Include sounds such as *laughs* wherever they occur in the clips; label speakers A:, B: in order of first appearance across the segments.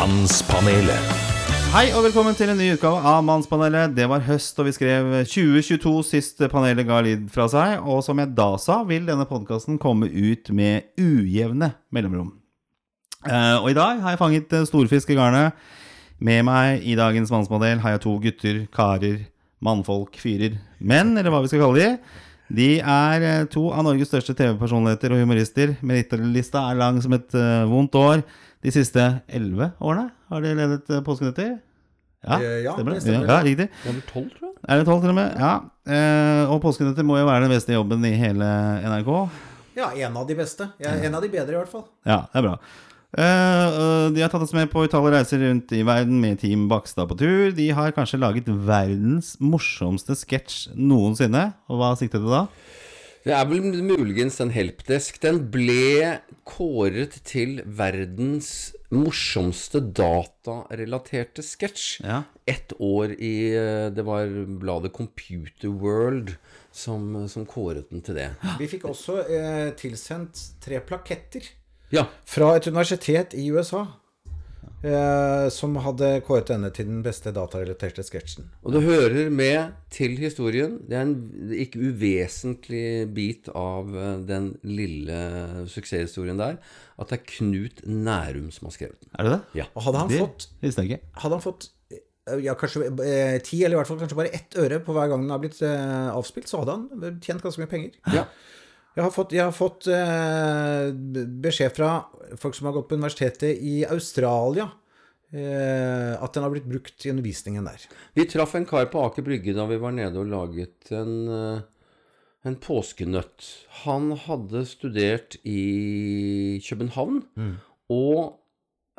A: Mannspanelet.
B: Hei og velkommen til en ny utgave av Mannspanelet. Det var høst, og vi skrev 2022 sist panelet ga lyd fra seg. Og som jeg da sa, vil denne podkasten komme ut med ujevne mellomrom. Eh, og i dag har jeg fanget eh, storfisk i garnet. Med meg i dagens mannsmodell har jeg to gutter, karer, mannfolk, fyrer, menn, eller hva vi skal kalle de. De er eh, to av Norges største TV-personligheter og humorister. Merittlista er lang som et uh, vondt år. De siste elleve årene har de ledet påskenetter Ja,
C: Eh, ja,
B: stemmer det?
C: det stemmer.
B: Ja, riktig.
D: Er det tolv, tror jeg.
B: Er det tolv til og med? Ja. Eh, og påskenetter må jo være den beste jobben i hele NRK.
C: Ja, en av de beste. Ja, en av de bedre, i hvert fall.
B: Ja, det er bra. Eh, de har tatt oss med på utallige reiser rundt i verden med Team Bakstad på tur. De har kanskje laget verdens morsomste sketsj noensinne. Og hva siktet du da?
D: Det er vel muligens en helpdesk. Den ble kåret til verdens morsomste datarelaterte sketsj.
B: Ja.
D: Ett år i eh, Det var bladet Computer World som, som kåret den til det.
C: Vi fikk også eh, tilsendt tre plaketter
D: Ja.
C: fra et universitet i USA. Eh, som hadde kåret denne til den beste datarelaterte sketsjen.
D: Og det hører med til historien. Det er en ikke uvesentlig bit av eh, den lille suksesshistorien der. At det er Knut Nærum som har skrevet den.
B: Er det det?
D: Ja.
C: Og hadde han
B: Det
C: fått,
B: visste jeg ikke.
C: hadde han fått eh, ja, kanskje eh, ti, eller i hvert fall kanskje bare ett øre på hver gang den har blitt eh, avspilt, så hadde han tjent ganske mye penger.
D: Ja.
C: Jeg har fått, jeg har fått eh, beskjed fra folk som har gått på universitetet i Australia, eh, at den har blitt brukt i undervisningen der.
D: Vi traff en kar på Aker Brygge da vi var nede og laget en, eh, en påskenøtt. Han hadde studert i København, og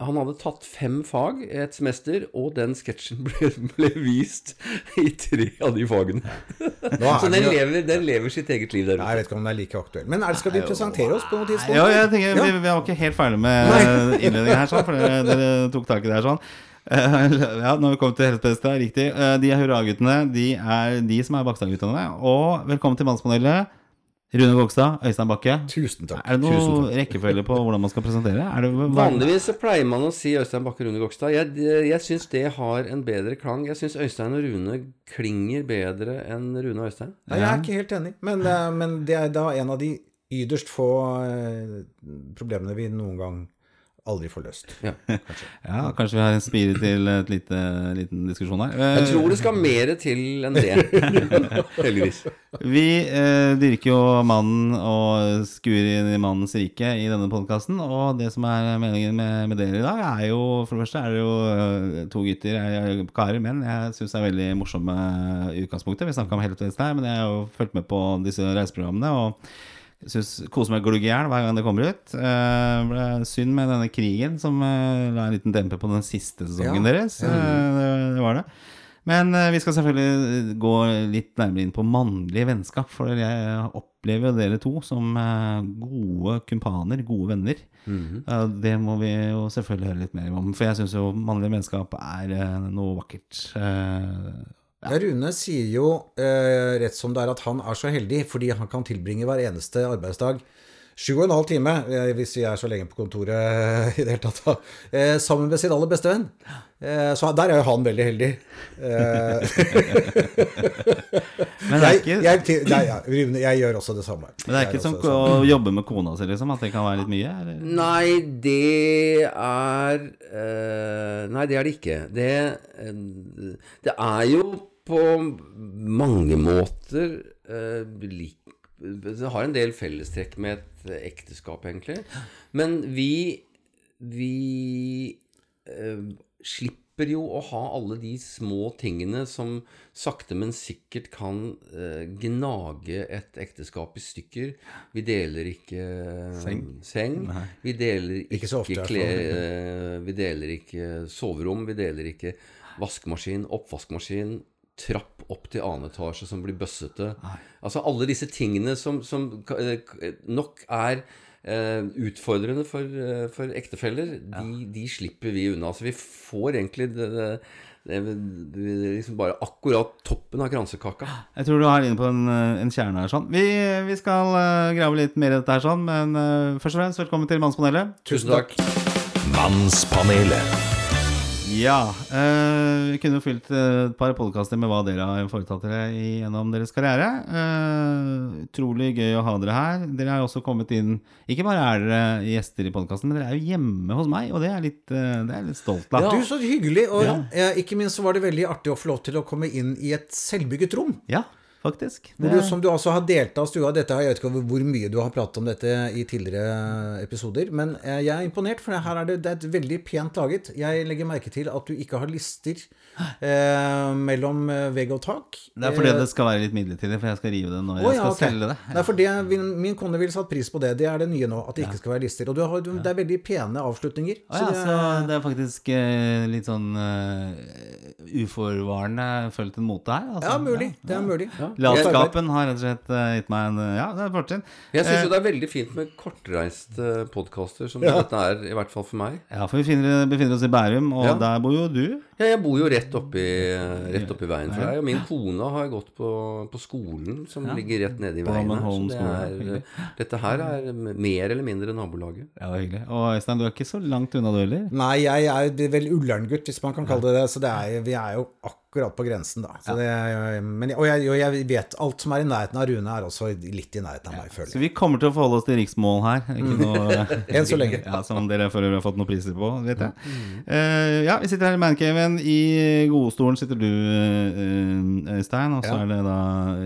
D: han hadde tatt fem fag et semester, og den sketsjen *laughs* ble, ble vist i tre av de fagene.
C: Er *laughs*
D: Så
C: den
D: lever, den lever sitt eget liv der ute.
C: Jeg vet ikke om den er like aktuell. Men er det, skal vi presentere oss på noe tidspunkt?
B: Ja, jeg tenker,
C: Ja.
B: vi, vi var ikke helt ferdig med *laughs* innledningen her, sånn, for dere, dere tok tak i det her sånn. Eh, ja, nå har vi kommet til Helsebesta, riktig. Eh, de er hurraguttene. De er de som er Bakstad-guttene. Og velkommen til Mannspanelet. Rune Vågstad, Øystein Bakke.
C: Tusen takk.
B: Er det
C: noen
B: rekkefølge på hvordan man skal presentere? Er det *laughs*
D: Vanligvis så pleier man å si Øystein Bakke Rune Vågstad. Jeg, jeg syns det har en bedre klang. Jeg syns Øystein og Rune klinger bedre enn Rune og Øystein.
C: Nei, jeg er ikke helt enig, men, eh, men det er da en av de ytterst få eh, problemene vi noen gang aldri får løst.
D: Ja. *laughs*
B: Ja, kanskje vi har en spire til et lite, liten diskusjon her. Eh,
D: Jeg tror det skal mer til enn det. *laughs* Heldigvis.
B: Vi eh, dyrker jo mannen og skuer inn i mannens rike i denne podkasten. Og det som er meningen med, med dere i dag, er jo for det første er det jo eh, to gutter, jeg, karer, menn. Jeg syns er veldig morsomme i utgangspunktet. Vi snakka om Helvete her, men jeg har jo fulgt med på disse reiseprogrammene. og Syns koser meg glugg i hjel hver gang det kommer ut. Eh, ble synd med denne krigen som eh, la en liten demper på den siste sesongen
C: Ja.
B: deres. Eh, det, det var det. Men vi skal selvfølgelig gå litt nærmere inn på mannlig vennskap. For jeg opplever jo dere to som gode kumpaner, gode venner. Eh, det må vi jo selvfølgelig høre litt mer om. For jeg syns jo mannlig vennskap er noe vakkert.
C: Ja, Rune sier jo eh, rett som det er at han er så heldig fordi han kan tilbringe hver eneste arbeidsdag sju og en halv time, eh, hvis vi er så lenge på kontoret eh, i det hele tatt, da, eh, sammen med sin aller beste venn. Eh, så der er jo han veldig heldig. Eh, *laughs*
B: men det er
C: jeg,
B: ikke,
C: jeg, til- nei, ja, Rune, jeg gjør også det samme.
B: men det er ikke som
C: også
B: å jobbe med kona si, liksom? At det kan være litt mye? Eller?
D: Nei, det er eh, Nei, det er det ikke. Det, det er jo på mange måter eh, lik Det har en del fellestrekk med et ekteskap, egentlig. Men vi Vi eh, slipper jo å ha alle de små tingene som sakte, men sikkert kan eh, gnage et ekteskap i stykker. Vi deler ikke seng. Vi deler ikke,
C: Ikke ofte,
D: eh, Vi deler ikke soverom. Vi deler ikke vaskemaskin, oppvaskmaskin. Trapp opp til annen etasje som blir bøssete. Altså alle disse tingene som, som eh, nok er eh, utfordrende for, eh, for ektefeller, de, de slipper vi unna. Så vi får egentlig det, det, det, det er liksom bare akkurat toppen av kransekaka.
B: Jeg tror du har inne på en, eh, en kjerne her. sånn Vi, vi skal uh, grave litt mer i dette her, sånn men uh, først og fremst velkommen til Mannspanelet.
C: Tusen takk.
A: Mannspanelet.
B: Ja. eh, vi kunne jo fylt eh, et par podkaster med hva dere har foretatt dere gjennom deres karriere. Eh, utrolig gøy å ha dere her. Dere har jo også kommet inn Ikke bare er dere gjester i podkasten, men dere er jo hjemme hos meg, og det er litt, eh, det er litt stolt av.
C: Du, så hyggelig. Og ja. ikke minst så var det veldig artig å få lov til å komme inn i et selvbygget rom.
B: Ja, faktisk.
C: Det... du, som du altså har delt av stua. Dette, jeg vet ikke hvor- mye du har pratet om dette i tidligere episoder, men eh, jeg er imponert, for her er det, det er et veldig pent laget. Jeg legger merke til at du ikke har lister eh, mellom eh, vegg og tak.
B: Det er fordi det skal være litt midlertidig, for jeg skal rive det når
C: oh,
B: jeg
C: ja,
B: skal selge det.
C: Det er fordi min, min kone ville satt pris på det. Det er det nye nå, at det ikke skal være lister. Og du har, du, det er veldig pene avslutninger.
B: Å ja,
C: så det,
B: så det er faktisk eh, litt sånn uh, uforvarende fulgt en mote her? Altså.
C: ja, mulig. Det er mulig.
B: Latskapen har rett og slett eh, gitt meg en Ja, det er fortrinn.
D: Jeg syns jo det er veldig fint med kortreiste podkaster, som dette er, i hvert fall for meg.
B: Ja, for vi finner, befinner oss i Bærum, og
D: Ja.
B: der bor jo du.
D: Ja, jeg bor jo rett oppi, rett oppi veien for deg, og min kone har gått på, på skolen som ligger rett nede i veien her. Så det er, dette her er mer eller mindre nabolaget.
B: Ja, hyggelig. Og Øystein, du er ikke så langt unna, du heller?
C: Nei, jeg er vel Ullern-gutt, hvis man kan kalle det det. Så det er, vi er jo akkurat på grensen, da. Så det, men, og, jeg, og jeg vet alt som er i nærheten av Rune, er også litt i nærheten av meg, føler jeg.
B: Så vi kommer til å forholde oss til riksmål her. Ikke noe, *laughs*
C: Enn så lenge. *laughs*
B: Ja, Som dere for øvrig har fått noen priser på, vet jeg.
C: Mm.
B: Uh, ja, vi sitter her i mancaven. I godstolen sitter du, eh, Øystein, og så
C: Ja.
B: er det da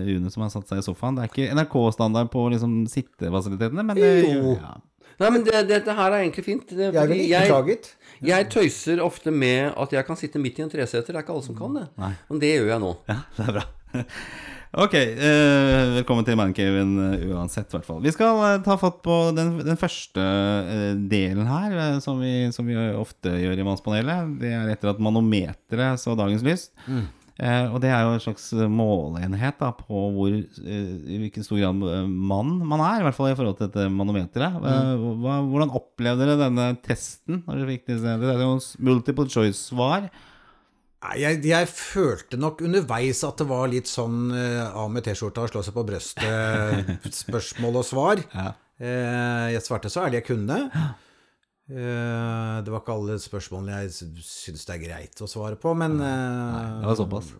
B: Rune som har satt seg i sofaen. Det er ikke NRK-standard på liksom sittefasilitetene, men det,
C: Jo.
B: ja.
D: Nei, men det, dette her er egentlig fint. Det,
C: Jeg
D: ville
C: ikke klaget.
D: Jeg tøyser ofte med at jeg kan sitte midt i en treseter. Det er ikke alle som kan det.
B: Nei.
D: Men det gjør jeg nå.
B: Ja, det er bra. *laughs* Ok, eh, velkommen til Mancaven uh, uansett, i hvert fall. Vi skal eh, ta fatt på den, den første eh, delen her, eh, som, vi, som vi ofte gjør i Mannspanelet. Det er etter at manometeret så dagens lys. Eh, og det er jo en slags måleenhet da, på hvor, eh, i hvilken stor grad eh, mann man er, i hvert fall i forhold til dette manometeret. Eh, hvordan opplevde dere denne testen? Når dere fikk disse, det er jo multiple choice-svar.
C: Jeg, jeg følte nok underveis at det var litt sånn eh, av med T-skjorta og slå seg på brøstet, *laughs* spørsmål og svar.
B: Ja.
C: Eh, jeg svarte så ærlig jeg kunne. Eh, det var ikke alle spørsmålene jeg sy- syns det er greit å svare på, men Nei,
B: Det var såpass.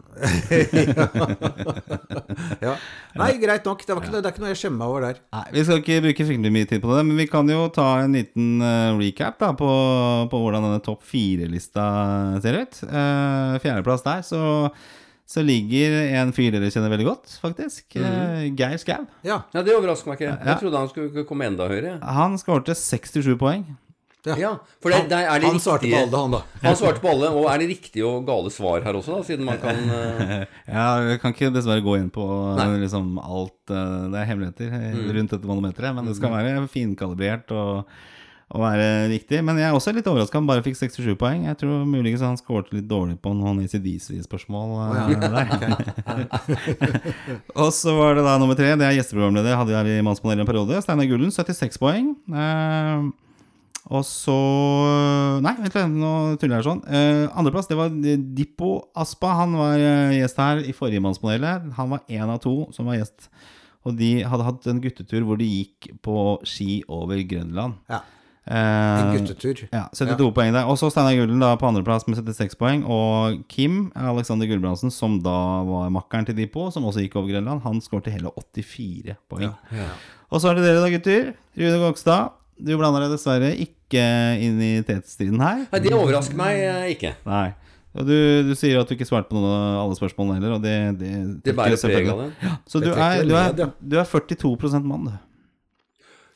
B: *laughs*
C: ja. Nei, greit nok. Det, var ikke, det er ikke noe jeg skjemmer meg over der.
B: Nei, Vi skal ikke bruke fryktelig mye tid på det, men vi kan jo ta en liten eh, recap da, på, på hvordan denne topp fire-lista ser ut. Fjerdeplass der, så, så ligger en fyr dere kjenner veldig godt, faktisk. Eh, Geir Skau.
C: Ja.
D: Ja, Det overrasker meg ikke. Jeg trodde han skulle komme enda høyere.
B: Han skårte 67 poeng.
D: Ja, for det, det er det
C: Han svarte på alle, han da. *laughs*
D: Han svarte på alle. Og er det riktige og gale svar her også, da? Siden man kan uh... *laughs*
B: Ja, vi kan ikke dessverre gå inn på liksom, alt uh, Det er hemmeligheter mm. rundt dette manometeret, men det skal være finkalibrert og, og være riktig. Men jeg er også litt overraska han bare fikk 67 poeng. Jeg tror muligens han skåret litt dårlig på noen ACDC-spørsmål eh, der. *laughs* og så var det da nummer tre. Det er gjesteprogramleder. Hadde jeg i Mannspanelet en periode. Steinar Gullen, 76 poeng. Eh, og så Nei, vent litt, nå tuller jeg sånn. Uh, Andreplass, det var Dippo Aspa. Han var eh, gjest her i forrige Mannspanelet. Han var én av to som var gjest. Og de hadde hatt en guttetur hvor de gikk på ski over Grønland.
C: Ja.
B: Eh,
C: En guttetur.
B: ja, 72 poeng der. Og så Steinar Gullen da på andreplass med 76 poeng. Og Kim Alexander Gulbrandsen, som da var makkeren til Dippo, som også gikk over Grønland, han skårte hele 84 poeng. Og så er det dere da, gutter. Rune Gokstad. Du blander deg dessverre ikke inn i tetstriden her.
D: Nei, det overrasker meg eh, ikke.
B: Nei. Og du, du sier at du ikke svarte på noen av alle spørsmålene heller, og det Det,
D: Det bærer preg av det.
B: Ja, Så du er, du, er, du er 42 mann, du.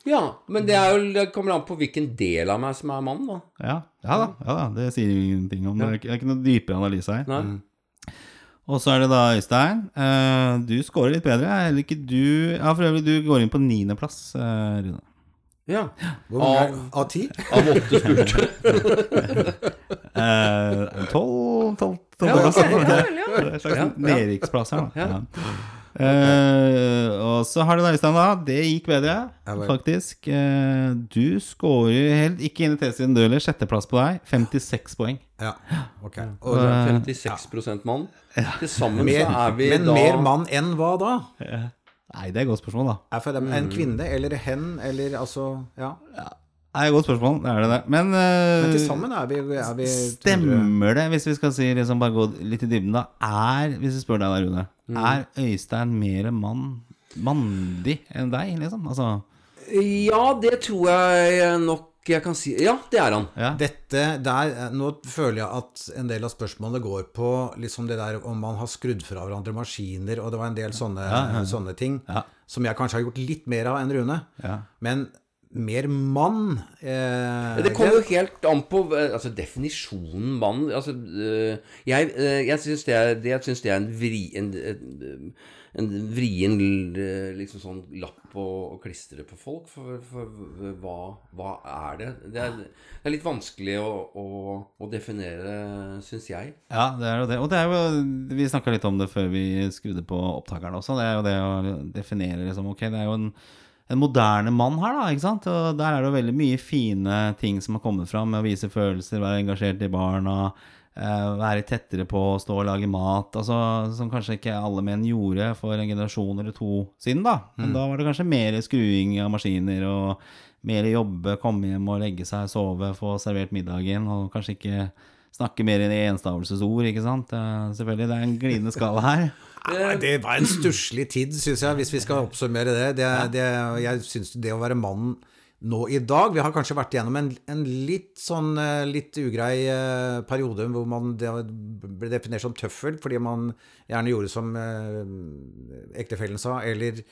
D: Ja, men det, jo, det kommer an på hvilken del av meg som er mann, da.
B: Ja, ja da. Ja, da. Det sier ingenting om det er ikke noe dypere analyse her.
D: Nei.
B: Og så er det da Øystein. Uh, du scorer litt bedre. Eller ikke du Ja, for øvrig, du går inn på niendeplass, uh, Rune.
D: Ja.
C: Hvor mange av ti?
D: Av åtte spurte. *laughs*
B: Eh, Tolv tolv- er
D: ja.
B: nedrykksplass her, da. Eh, og så har du Øystein, da. Det gikk bedre, faktisk. Uh, du scorer helt ikke inn i T-siden, du heller. Sjetteplass på deg. 56 poeng.
C: Ja, ok. Og,
B: Eh,
D: 56 mann. Til sammen så er vi
C: men
D: da
C: mer mann enn hva da?
B: Nei, det er et godt spørsmål, da.
C: Er for dem
D: Mm.
C: en kvinne eller hen eller altså Ja.
B: Det er et godt spørsmål. Det er det, det. Men, uh,
C: Men til sammen er vi, er vi
B: Stemmer det, hvis vi skal si liksom bare gå litt i dybden, da? Er, hvis vi spør deg da, Rune, er Øystein mer mann, mandig enn deg, liksom? Altså
D: Ja, det tror jeg nok jeg kan si. Ja, det er han.
B: Ja.
C: Dette der, Nå føler jeg at en del av spørsmålene går på liksom det der om man har skrudd fra hverandre maskiner, og det var en del sånne, sånne ting
B: Ja.
C: som jeg kanskje har gjort litt mer av enn Rune.
B: Ja.
C: Men mer mann eh,
D: Det kommer jo helt an på eh, altså, definisjonen mann. Altså, eh, jeg eh, jeg syns det, er- det, synes det er en, vri, en, en, en vrien eh, liksom sånn lapp å, å klistre på folk. For, for hva, hva er det? Det er, det er litt vanskelig å, å, å definere, syns jeg.
B: Ja, det er jo det. Og det er jo, vi snakka litt om det før vi skrudde på opptakeren også. Det er jo det å definere liksom Ok, det er jo en, en moderne mann her, da. ikke sant? Og der er det jo veldig mye fine ting som har kommet fram med å vise følelser, være engasjert i barna. Eh, være tettere på, å stå og lage mat. Altså, som kanskje ikke alle menn gjorde for en generasjon eller to siden. da Men da var det kanskje mer skruing av maskiner og mer jobbe, komme hjem og legge seg, sove, få servert middagen, og kanskje ikke snakke mer i enstavelsesord, ikke sant. Eh, selvfølgelig, det er en glidende skala her. *laughs*
C: Nei, Det var en stusslig tid, syns jeg, hvis vi skal oppsummere det. det, det jeg syns det å være mann nå i dag Vi har kanskje vært igjennom en, en litt sånn eh, litt ugrei eh, periode hvor man ble definert som tøffel fordi man gjerne gjorde som eh, ektefellen sa, eller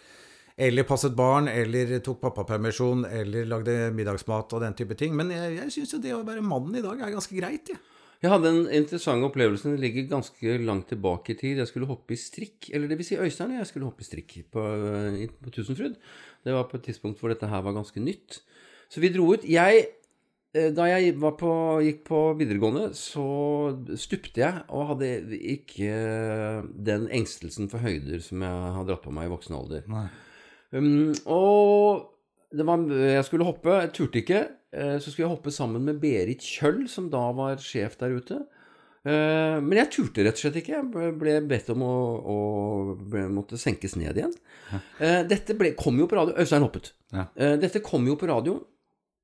C: eller passet barn, eller tok pappapermisjon, eller lagde middagsmat og den type ting. Men jeg, jeg syns jo det å være mann i dag er ganske greit, jeg.
D: Jeg hadde en interessant opplevelse. Den ligger ganske langt tilbake i tid. Jeg skulle hoppe i strikk. Eller det vil si Øystein og jeg skulle hoppe i strikk på, på Tusenfryd. Det var på et tidspunkt hvor dette her var ganske nytt. Så vi dro ut. Jeg eh, Da jeg var på, gikk på videregående, så stupte jeg og hadde ikke den engstelsen for høyder som jeg har dratt på meg i voksen alder. Um, og det var, jeg skulle hoppe, jeg turte ikke. eh, Så skulle jeg hoppe sammen med Berit Kjøll, som da var sjef der ute. Eh, Men jeg turte rett og slett ikke. Jeg ble- bedt om å, å ble, måtte senkes ned igjen. Eh, Dette ble, kom jo på radio. Øystein hoppet.
B: Ja.
D: Eh, Dette kom jo på radio.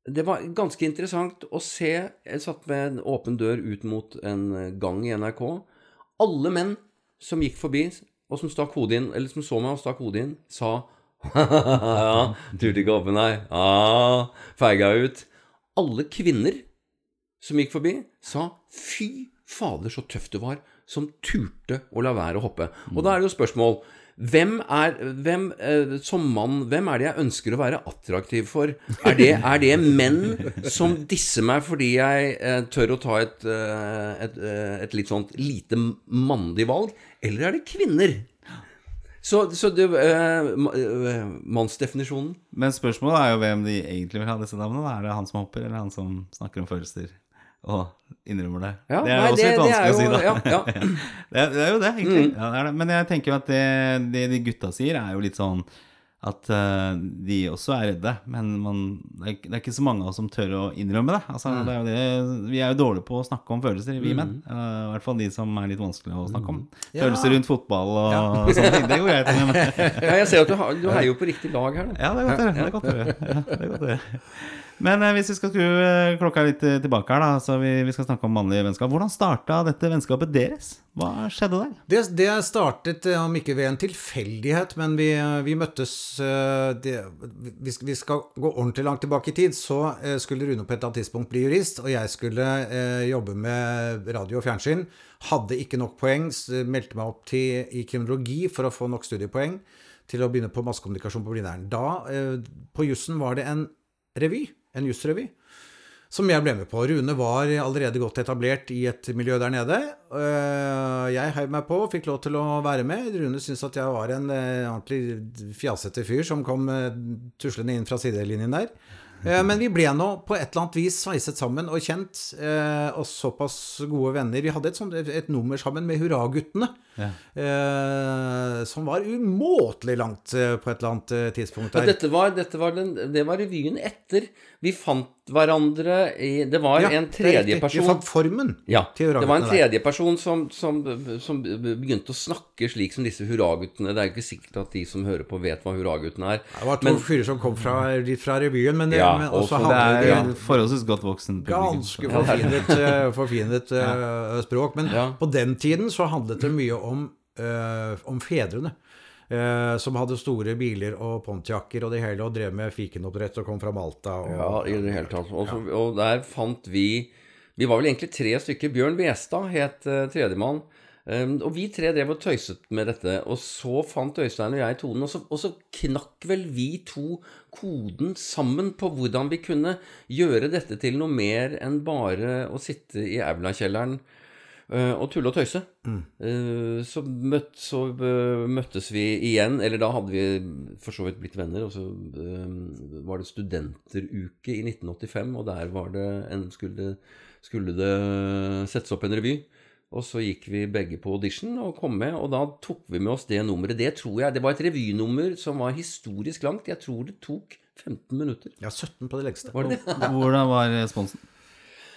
D: Det var ganske interessant å se. Jeg satt med en åpen dør ut mot en gang i NRK. Alle menn som gikk forbi, og som stakk hodet inn, eller som så meg og stakk hodet inn, sa *laughs* ja, turte ikke åpne nei. Ja, feiga ut. Alle kvinner som gikk forbi, sa fy fader, så tøft det var, som turte å la være å hoppe. Og da er det jo spørsmål hvem er, hvem, eh, som mann, hvem er det jeg ønsker å være attraktiv for? Er det, er det menn som disser meg fordi jeg eh, tør å ta et, eh, et, eh, et litt sånt lite mandig valg? Eller er det kvinner? Så, så det, eh, eh, mannsdefinisjonen
B: Men spørsmålet er jo hvem de egentlig vil ha disse damene. Er det han som hopper, eller han som snakker om følelser og innrømmer det?
D: Ja,
B: det er
D: nei,
B: også
D: det-
B: litt vanskelig å si, da.
D: ja, *laughs* ja.
B: det, er, det er jo det, egentlig. Ja, det er. Men jeg tenker jo at det, det de gutta sier, er jo litt sånn at uh, de også er redde, men man, det, er, ikke- så mange av oss som tør å innrømme det. Altså, det, er. Vi er jo dårlige på å snakke om følelser, vi menn. Eh, I hvert fall de som er litt vanskelig å snakke om.
C: Ja.
B: Følelser rundt fotball og *laughs* sånne ting. Det går greit. Men,
D: Ja, jeg ser at du, har, du heier jo på riktig lag her. Da.
B: ja, det er godt å høre. Det er godt å høre. Men eh, hvis vi skal skru eh, klokka litt eh, tilbake her, da, så vi, vi skal snakke om mannlige vennskap. Hvordan starta dette vennskapet deres? Hva skjedde der?
C: Det, det startet, om ikke ved en tilfeldighet, men vi, vi møttes det, Hvis vi skal gå ordentlig langt tilbake i tid, så skulle Rune på et annet tidspunkt bli jurist, og jeg skulle jobbe med radio og fjernsyn. Hadde ikke nok poeng, meldte meg opp til, i kriminologi for å få nok studiepoeng til å begynne på massekommunikasjon på Blindern. Da, på jussen, var det en revy, en jusrevy. som jeg ble med på. Rune var allerede godt etablert i et miljø der nede. Øh, Jeg heiv meg på og fikk lov til å være med. Rune syntes at jeg var en eh, ordentlig fjasete fyr som kom eh, tuslende inn fra sidelinjen der. Eh, Men vi ble nå på et eller annet vis sveiset sammen og kjent, eh, og såpass gode venner. Vi hadde et, sånt, et nummer sammen med Hurraguttene,
B: Ja.
C: eh, som var umåtelig langt på et eller annet tidspunkt der.
D: dette var, dette var den, det var revyen etter. Vi fant hverandre i Det var
C: Ja,
D: en
C: tredje person
D: tredjeperson
C: Vi fant formen.
D: Ja,
C: til
D: det var en
C: tredje person
D: tredjeperson som, som, som begynte å snakke slik som disse hurraguttene. Det er jo ikke sikkert at de som hører på, vet hva hurraguttene er.
C: Det var to
D: Men-
C: fyrer som kom fra, litt fra revyen, men,
D: Ja.
C: Men
D: og
C: også
D: så
B: Det er en forholdsvis godt voksen publikum.
C: ganske forfinet, *laughs* eh, forfinet eh, språk. Men
D: Ja.
C: på den tiden så handlet det mye om, uh, om fedrene. Uh, som hadde store biler og pontiacer og det hele, og drev med fikenoppdrett og kom fra Malta. Og,
D: Ja, i det hele tatt. Og, så, og der fant vi Vi var vel egentlig tre stykker. Bjørn Westad het uh, tredjemann. Um, og vi tre drev og tøyset med dette. Og så fant Øystein og jeg tonen. Og så, og så knakk vel vi to koden sammen på hvordan vi kunne gjøre dette til noe mer enn bare å sitte i aulakjelleren uh, og tulle og tøyse. Uh, så, møtt, så uh, møttes vi igjen, eller da hadde vi for så vidt blitt venner. Og så uh, var det studenteruke i 1985, og der var det en, skulle, skulle det settes opp en revy. Og så gikk vi begge på audition og kom med, og da tok vi med oss det nummeret. Det tror jeg, det var et revynummer som var historisk langt. Jeg tror det tok 15 minutter.
C: Ja, 17 på det lengste.
D: Var det det?
B: Hvordan var responsen?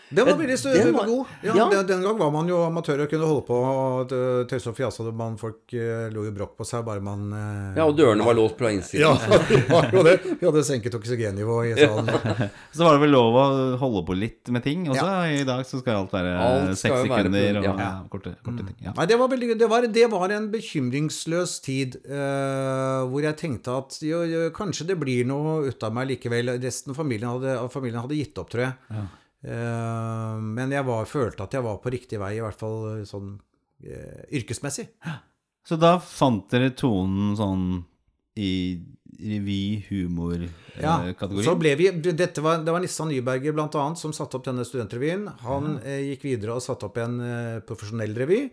C: Den var veldig stø-
D: Den
C: var
D: var-
C: god. Ja,
D: ja.
C: Den, den gang var man jo amatør og kunne holde på og tøyse og fjase. folk eh, lo jo brokk på seg bare man eh,
D: Ja, og dørene var låst fra innsiden.
C: Ja, *laughs* vi var jo det. Vi hadde senket oksygennivået i salen. *laughs*
B: Så var det vel lov å holde på litt med ting også. I dag så skal alt være
D: Alt
B: seks sekunder og ja.
D: ja.
B: korte, korte ting. Ja.
C: Nei, det var, veldig, det, var, det var en bekymringsløs tid eh, hvor jeg tenkte at jo, jo, kanskje det blir noe ut av meg likevel. Resten av familien hadde, familien hadde gitt opp, tror jeg. Eh, men jeg var, følte at jeg var på riktig vei, i hvert fall sånn eh, yrkesmessig.
B: Så da fant dere tonen sånn i
C: Ja,
B: revy-humor-kategorien?
C: så ble vi, dette var, Det var Nissan Nyberger blant annet som satte opp denne studentrevyen. Han eh, gikk videre og satte opp en eh, profesjonell revy,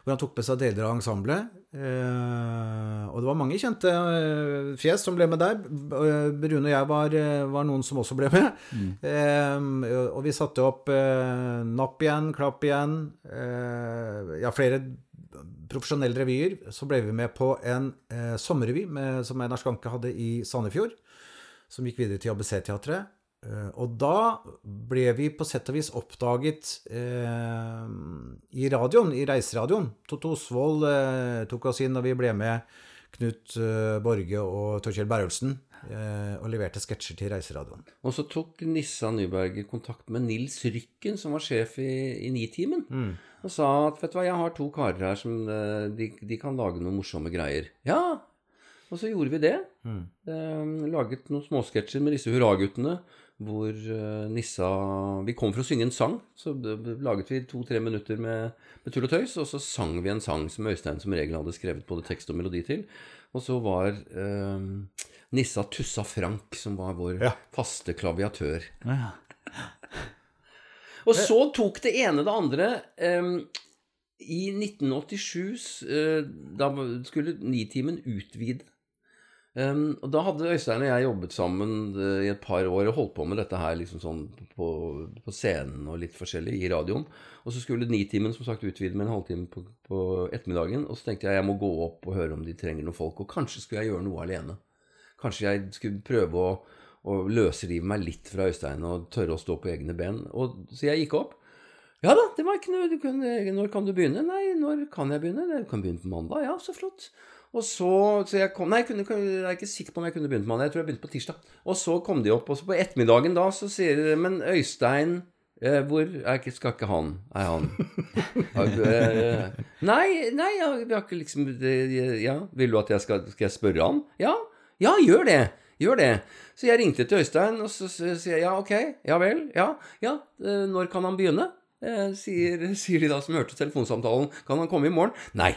C: hvor han tok med seg deler av ensemblet. Eh, og det var mange kjente eh, fjes som ble med der. Eh, Rune og jeg var, var noen som også ble med. Eh, og vi satte opp Napp igjen, Klapp igjen, eh, ja, flere profesjonelle revyer. Så ble vi med på en sommerrevy med, som Einar Skanke hadde i Sandefjord som gikk videre til ABC-teatret. Eh, Og da ble vi på sett og vis oppdaget eh, i radioen, i reiseradioen. Totte Osvold eh, tok oss inn, og vi ble med Knut eh, Borge og Torkjell Berrelsen eh, og leverte sketsjer til reiseradioen.
D: Og så tok Nissa Nyberger kontakt med Nils Rykken, som var sjef i, i Nitimen, og sa at vet du hva, jeg har to karer her som eh, de, de kan lage noen morsomme greier. Ja! Og så gjorde vi det. Eh, laget noen småsketsjer med disse hurraguttene. Hvor eh, Nissa Vi kom for å synge en sang, så laget vi to-tre minutter med, med tull og tøys. Og så sang vi en sang som Øystein som regel hadde skrevet både tekst og melodi til. Og så var eh, Nissa Tussa Frank, som var vår
C: Ja.
D: faste klaviatør.
B: Ja.
D: Og så tok det ene det andre. em, I 1987 eh, da skulle Nitimen utvide. Em, og da hadde Øystein og jeg jobbet sammen uh, i et par år og holdt på med dette her liksom sånn på, på scenen og litt forskjellig i radioen. Og så skulle Nitimen som sagt utvide med en halvtime på, på ettermiddagen. Og så tenkte jeg jeg må gå opp og høre om de trenger noen folk. Og kanskje skulle jeg gjøre noe alene. Kanskje jeg skulle prøve å, å løsrive meg litt fra Øystein og tørre å stå på egne ben. Og, så jeg gikk opp. Ja da, det var ikke noe kunne, Når kan du begynne? Nei, når kan jeg begynne? Du kan begynne på mandag. Ja, så flott. Og så, så jeg kom, Nei, jeg, kunne, jeg er ikke sikker på om jeg kunne begynt med mandag. Jeg tror jeg begynte på tirsdag. Og så kom de opp, og så på ettermiddagen da så sier de Men Øystein eh, hvor ikke, skal ikke han? Er han *laughs* eh, Nei, nei, vi har ikke liksom Ja, vil du at jeg skal Skal jeg spørre han? Ja, ja, gjør det. Gjør det. Så jeg ringte til Øystein, og så sier jeg ja, ok, ja vel, ja, ja, eh, når kan han begynne? Eh, sier, sier de da som hørte telefonsamtalen. Kan han komme i morgen? Nei,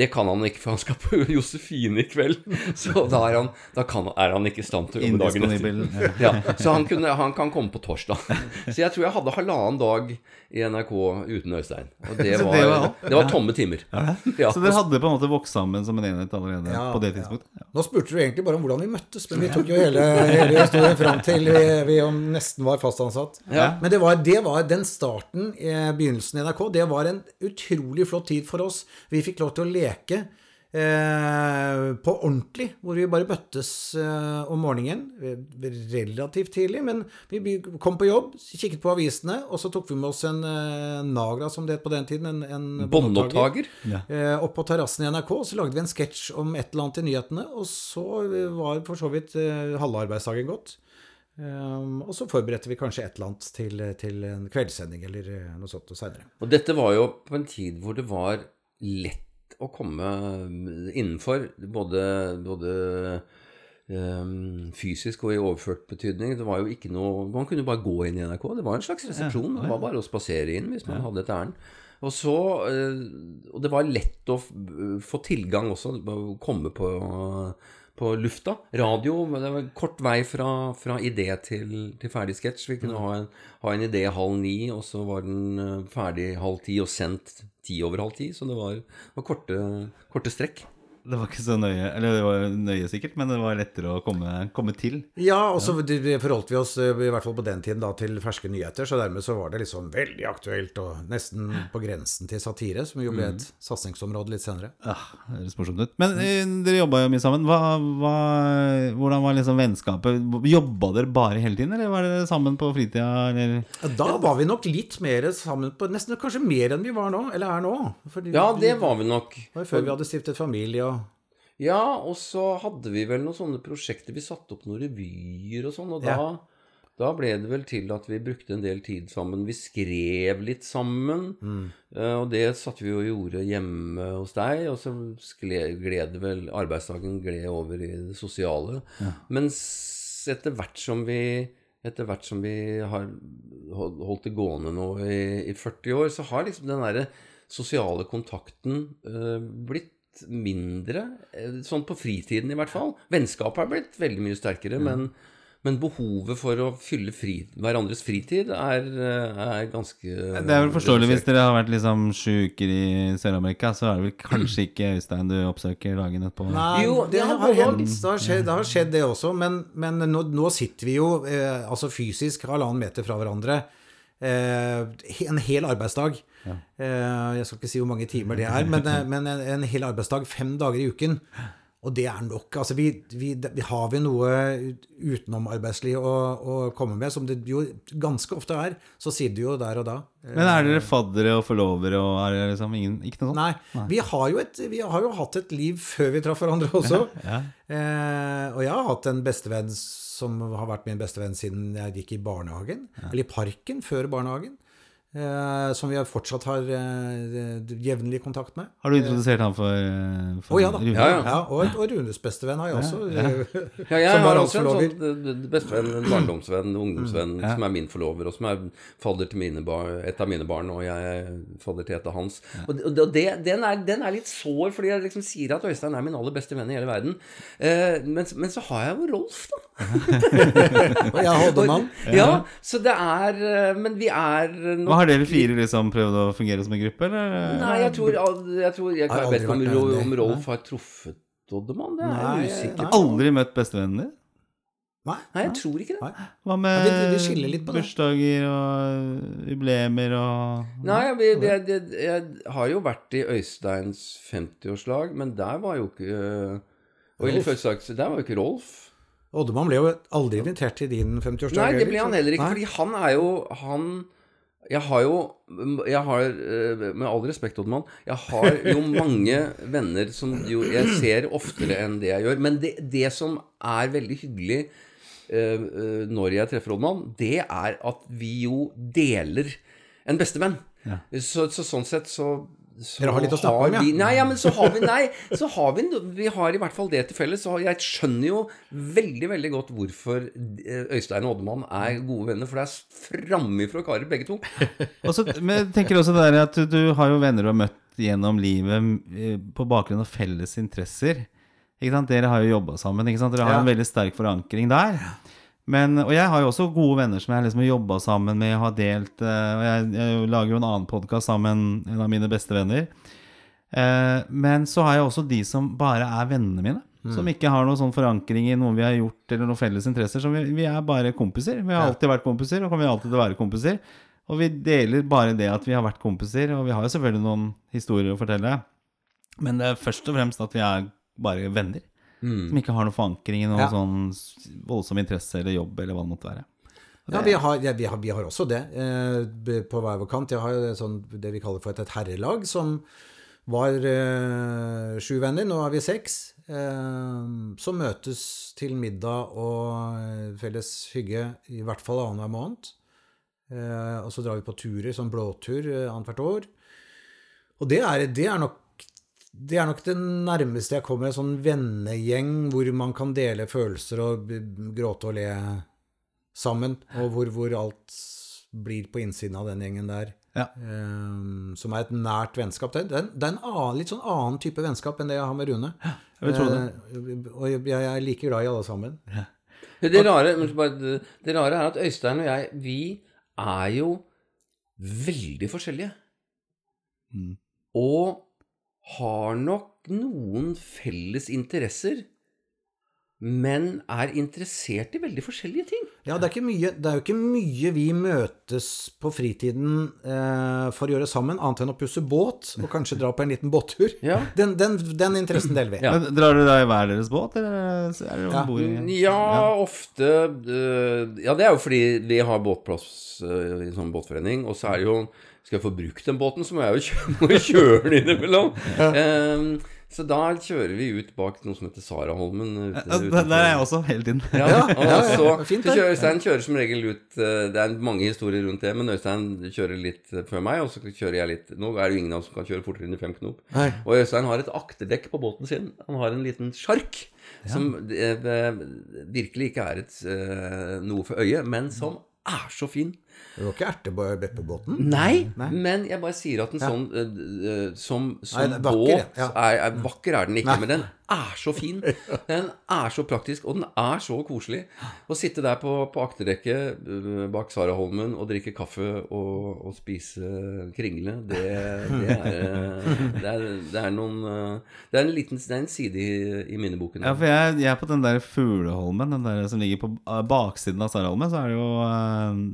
D: det kan han ikke, for han skal på *laughs* Josefine i kveld. Så da er han, da kan, er han ikke i stand til å jobbe dagen etter. Ja, så han, kunne, han kan komme på torsdag. Så jeg tror jeg hadde halvannen dag i NRK uten Øystein. Og det var,
B: det
D: det
B: var
D: tomme timer. Ja.
B: Så dere hadde på en måte vokst sammen som en enhet allerede
C: Ja,
B: på det
C: ja. Nå spurte du egentlig bare om hvordan vi møttes, men vi tok jo hele, hele historien fram til vi, vi nesten var fast ansatt.
D: Ja.
C: Men det var, det var den starten, begynnelsen i NRK, det var en utrolig flott tid for oss. Vi fikk lov til å leke eh, på ordentlig, hvor vi bare møttes eh, om morgenen. eh, Relativt tidlig, men vi kom på jobb, kikket på avisene, og så tok vi med oss en eh, Nagra, som det het på den tiden. En, en
D: Båndopptaker.
C: Eh, opp på terrassen i NRK, og så lagde vi en sketsj om et eller annet i nyhetene, og så eh, var for så vidt eh, halve arbeidsdagen gått. Um, og så forberedte vi kanskje et eller annet til, til en kveldssending eller eh, noe sånt seinere.
D: Og dette var jo på en tid hvor det var lett å komme innenfor, både, både um, fysisk og i overført betydning. Det var jo ikke noe Man kunne bare gå inn i NRK. Det var en slags resepsjon. Det var bare å spasere inn hvis man hadde et ærend. Og så eh, Og det var lett å få tilgang også, å komme på, på lufta. Radio. Det var kort vei fra, fra idé til, til ferdig sketsj. Vi kunne ha en, ha en idé halv ni, og så var den eh, ferdig halv ti og sendt ti over halv ti. Så det var, var korte, korte strekk.
B: Det var ikke så nøye, eller det var nøye sikkert, men det var lettere å komme, komme til.
C: Ja, og så det forholdt vi oss, eh, i hvert fall på den tiden, da, til ferske nyheter. Så dermed så var det liksom veldig aktuelt og nesten på grensen til satire, som jo ble et satsingsområde litt senere.
B: Ja, det høres morsomt ut. Men mm. dere jobba jo mye sammen. Hva, hva, hvordan var liksom vennskapet? Jobba dere bare hele tiden, eller var dere sammen på fritida? Eller?
C: Da var vi nok litt mer sammen på Nesten kanskje mer enn vi var nå, eller er nå. Fordi
D: Ja, det var vi nok.
C: før vi hadde stiftet familie og
D: Ja, og så hadde vi vel noen sånne prosjekter. Vi satte opp noen revyer og sånn, og da,
C: Ja.
D: da ble det vel til at vi brukte en del tid sammen. Vi skrev litt sammen, eh, og det satt vi og gjorde hjemme hos deg. Og så gled vel Arbeidsdagen gled over i det sosiale. Mens etter hvert som vi etter hvert som vi har holdt det gående nå i, i 40 år, så har liksom den derre sosiale kontakten uh, blitt mindre. eh, Sånn på fritiden, i hvert fall. Vennskapet har blitt veldig mye sterkere, men, men behovet for å fylle fri, hverandres fritid er, eh, er ganske
B: Det er vel forståelig hvis dere har vært liksom sjuker i Sør-Amerika, så er det vel kanskje ikke Øystein du oppsøker dagen etterpå?
C: Nei,
D: Jo,
C: det
D: det,
C: har hendt. Det har skjedd, det, har skjedd det også. Men, men nå, nå sitter vi jo eh, altså fysisk halvannen meter fra hverandre en hel arbeidsdag. Eh, jeg skal ikke si hvor mange timer det er, men, eh, men en, en hel arbeidsdag fem dager i uken. Og det er nok. altså vi, vi, vi Har vi noe utenomarbeidslig å, å komme med, som det jo ganske ofte er, så sier det jo der og da.
B: Men er dere faddere og forlovere og er det liksom ingen, ikke noe sånt?
C: Nei, vi har, jo et, vi har jo hatt et liv før vi traff hverandre *laughs* også.
B: Ja.
C: Eh, og jeg har hatt en bestevenn som har vært min bestevenn siden jeg gikk i barnehagen. Eller i parken før barnehagen. Eh, som vi fortsatt har eh, jevnlig kontakt med.
B: Har du introdusert han for, for oh,
C: ja da.
B: Rune?
D: Ja, ja.
C: og, og Runes bestevenn har jeg også.
D: Ja, *laughs* jeg
C: som var
D: har også en sånn eh, bestevenn, en barndomsvenn, en ungdomsvenn,
B: Ja.
D: som er min forlover, og som er fadder til mine bar, et av mine barn, og jeg er fadder til et av hans. Og, og det, den, er, den er litt sår, fordi jeg liksom sier at Øystein er min aller beste venn i hele verden. Eh, men, men så har jeg jo Rolf, da. *laughs*
C: Og jeg hadde mann. *laughs*
D: Ja, så det er eh, Men vi er nok
B: Har dere fire liksom prøvd å fungere som en gruppe, eller?
D: Nei, jeg tror, jeg, tror, jeg, jeg vet ikke om,
C: vært
D: om. Rolf har truffet Oddemann. Det er jeg usikker på.
B: Aldri møtt bestevennen din?
C: Nei.
D: Nei, jeg tror ikke det.
C: Nei.
B: Hva med
C: Ja,
B: bursdager og jubileer og
D: Nei, jeg, jeg, jeg, jeg har jo vært i Øysteins 50-årslag, men der var jo ikke Og i
C: Rolf.
D: fødselsdag, der var jo ikke Rolf.
C: Oddemann ble jo aldri invitert til din 50-årsdag.
D: Nei, det ble han heller ikke,
C: Nei.
D: fordi han er jo Han Jeg har jo Jeg har, eh, med all respekt, Oddmann, jeg har jo *laughs* mange venner som jo jeg ser oftere enn det jeg gjør. Men det, det som er veldig hyggelig eh, når jeg treffer Oddmann, det er at vi jo deler en bestevenn.
B: Ja.
D: Så, så sånn sett så så
C: Dere har litt å snakke om, ja.
D: Vi, nei, ja, men så har vi Nei, så har vi Vi har i hvert fall det til felles. Så jeg skjønner jo veldig, veldig godt hvorfor eh, Øystein og Oddemann er gode venner, for det er framifrå karer, begge to.
B: Og så, men jeg tenker også det der at du, har jo venner du har møtt gjennom livet eh, på bakgrunn av felles interesser. Ikke sant? Dere har jo jobba sammen. Ikke sant? Dere har
C: Ja.
B: en veldig sterk forankring der. Men, og jeg har jo også gode venner som jeg liksom har jobba sammen med, har delt eh, Og jeg, jeg lager jo en annen podkast sammen med en av mine beste venner. Eh, men så har jeg også de som bare er vennene mine. Som ikke har noen sånn forankring i noe vi har gjort, eller noen felles interesser. Så vi, vi er bare kompiser. Vi har alltid vært kompiser, og kommer alltid til å være kompiser. Og vi deler bare det at vi har vært kompiser, og vi har jo selvfølgelig noen historier å fortelle. Men det er først og fremst at vi er bare venner. Som ikke har noen forankring i noen
C: Ja.
B: sånn voldsom interesse eller jobb, eller hva det måtte være.
C: Ja, vi har, ja, vi, har, vi har også det eh, på hver vår kant. Jeg har sånn, det vi kaller for et, et herrelag, som var eh, sju venner. Nå er vi seks. eh, som møtes til middag og eh, felles hygge i hvert fall annenhver måned. Eh, og så drar vi på turer, sånn blåtur eh, annethvert år. Og det er, det er nok det er nok det nærmeste jeg kommer en sånn vennegjeng hvor man kan dele følelser og gråte og le sammen, og hvor, hvor alt blir på innsiden av den gjengen der.
B: Ja.
C: Um, som er et nært vennskap. Det, er- det er en annen, litt sånn annen type vennskap enn det jeg har med Rune.
B: jeg vil tro det.
C: Uh, og jeg, jeg er like glad i alle sammen.
D: Det rare, men bare det- det rare er at Øystein og jeg, vi er jo veldig forskjellige.
B: Mm.
D: Og har nok noen felles interesser, men er interessert i veldig forskjellige ting.
C: Ja, det er, ikke mye, det er jo ikke mye vi møtes på fritiden eh, for å gjøre sammen, annet enn å pusse båt og kanskje dra på en liten båttur.
D: Ja. *laughs*
C: Den, den, den interessen deler vi.
D: Ja.
B: Men Drar dere da i hver deres båt, eller er dere
C: Ja.
B: om bord i
D: Ja, ofte øh, Ja, det er jo fordi vi har båtplass øh, i sånn båtforening, og så er det jo Skal jeg få brukt den båten, så må jeg jo kjøre, *laughs* må kjøre den innimellom. Ehm, så da kjører vi ut bak noe som heter Saraholmen. ute-
B: Ja, Der er jeg også hele tiden.
D: Ja,
C: Ja, *laughs*
D: og
C: ja,
D: så,
C: fint
D: så kjører Øystein kjører som regel ut eh, Det er mange historier rundt det, men Øystein kjører litt eh, før meg, og så kjører jeg litt Nå er det jo ingen av oss som kan kjøre fortere enn i fem knop.
C: Nei.
D: Og Øystein har et akterdekk på båten sin. Han har en liten sjark som det, eh, virkelig ikke er et, eh, noe for øyet, men som er så fin.
C: Det var ikke ertebeppebåten?
D: Nei,
C: Nei.
D: men jeg bare sier at en sånn eh, eh, som, som
C: Nei, er vakker,
D: båt
C: ja.
D: er, er Vakker er den ikke,
C: Nei.
D: men den er så fin. *laughs* Den er så praktisk, og den er så koselig. Å sitte der på, på akterdekket eh, bak Saraholmen og drikke kaffe og, og spise kringle, det, det, er, det, er, det er noen Det er en liten det er en side i, i minneboken.
B: Ja, for jeg, jeg er på den der Fugleholmen, den der som ligger på baksiden av Saraholmen, så er det jo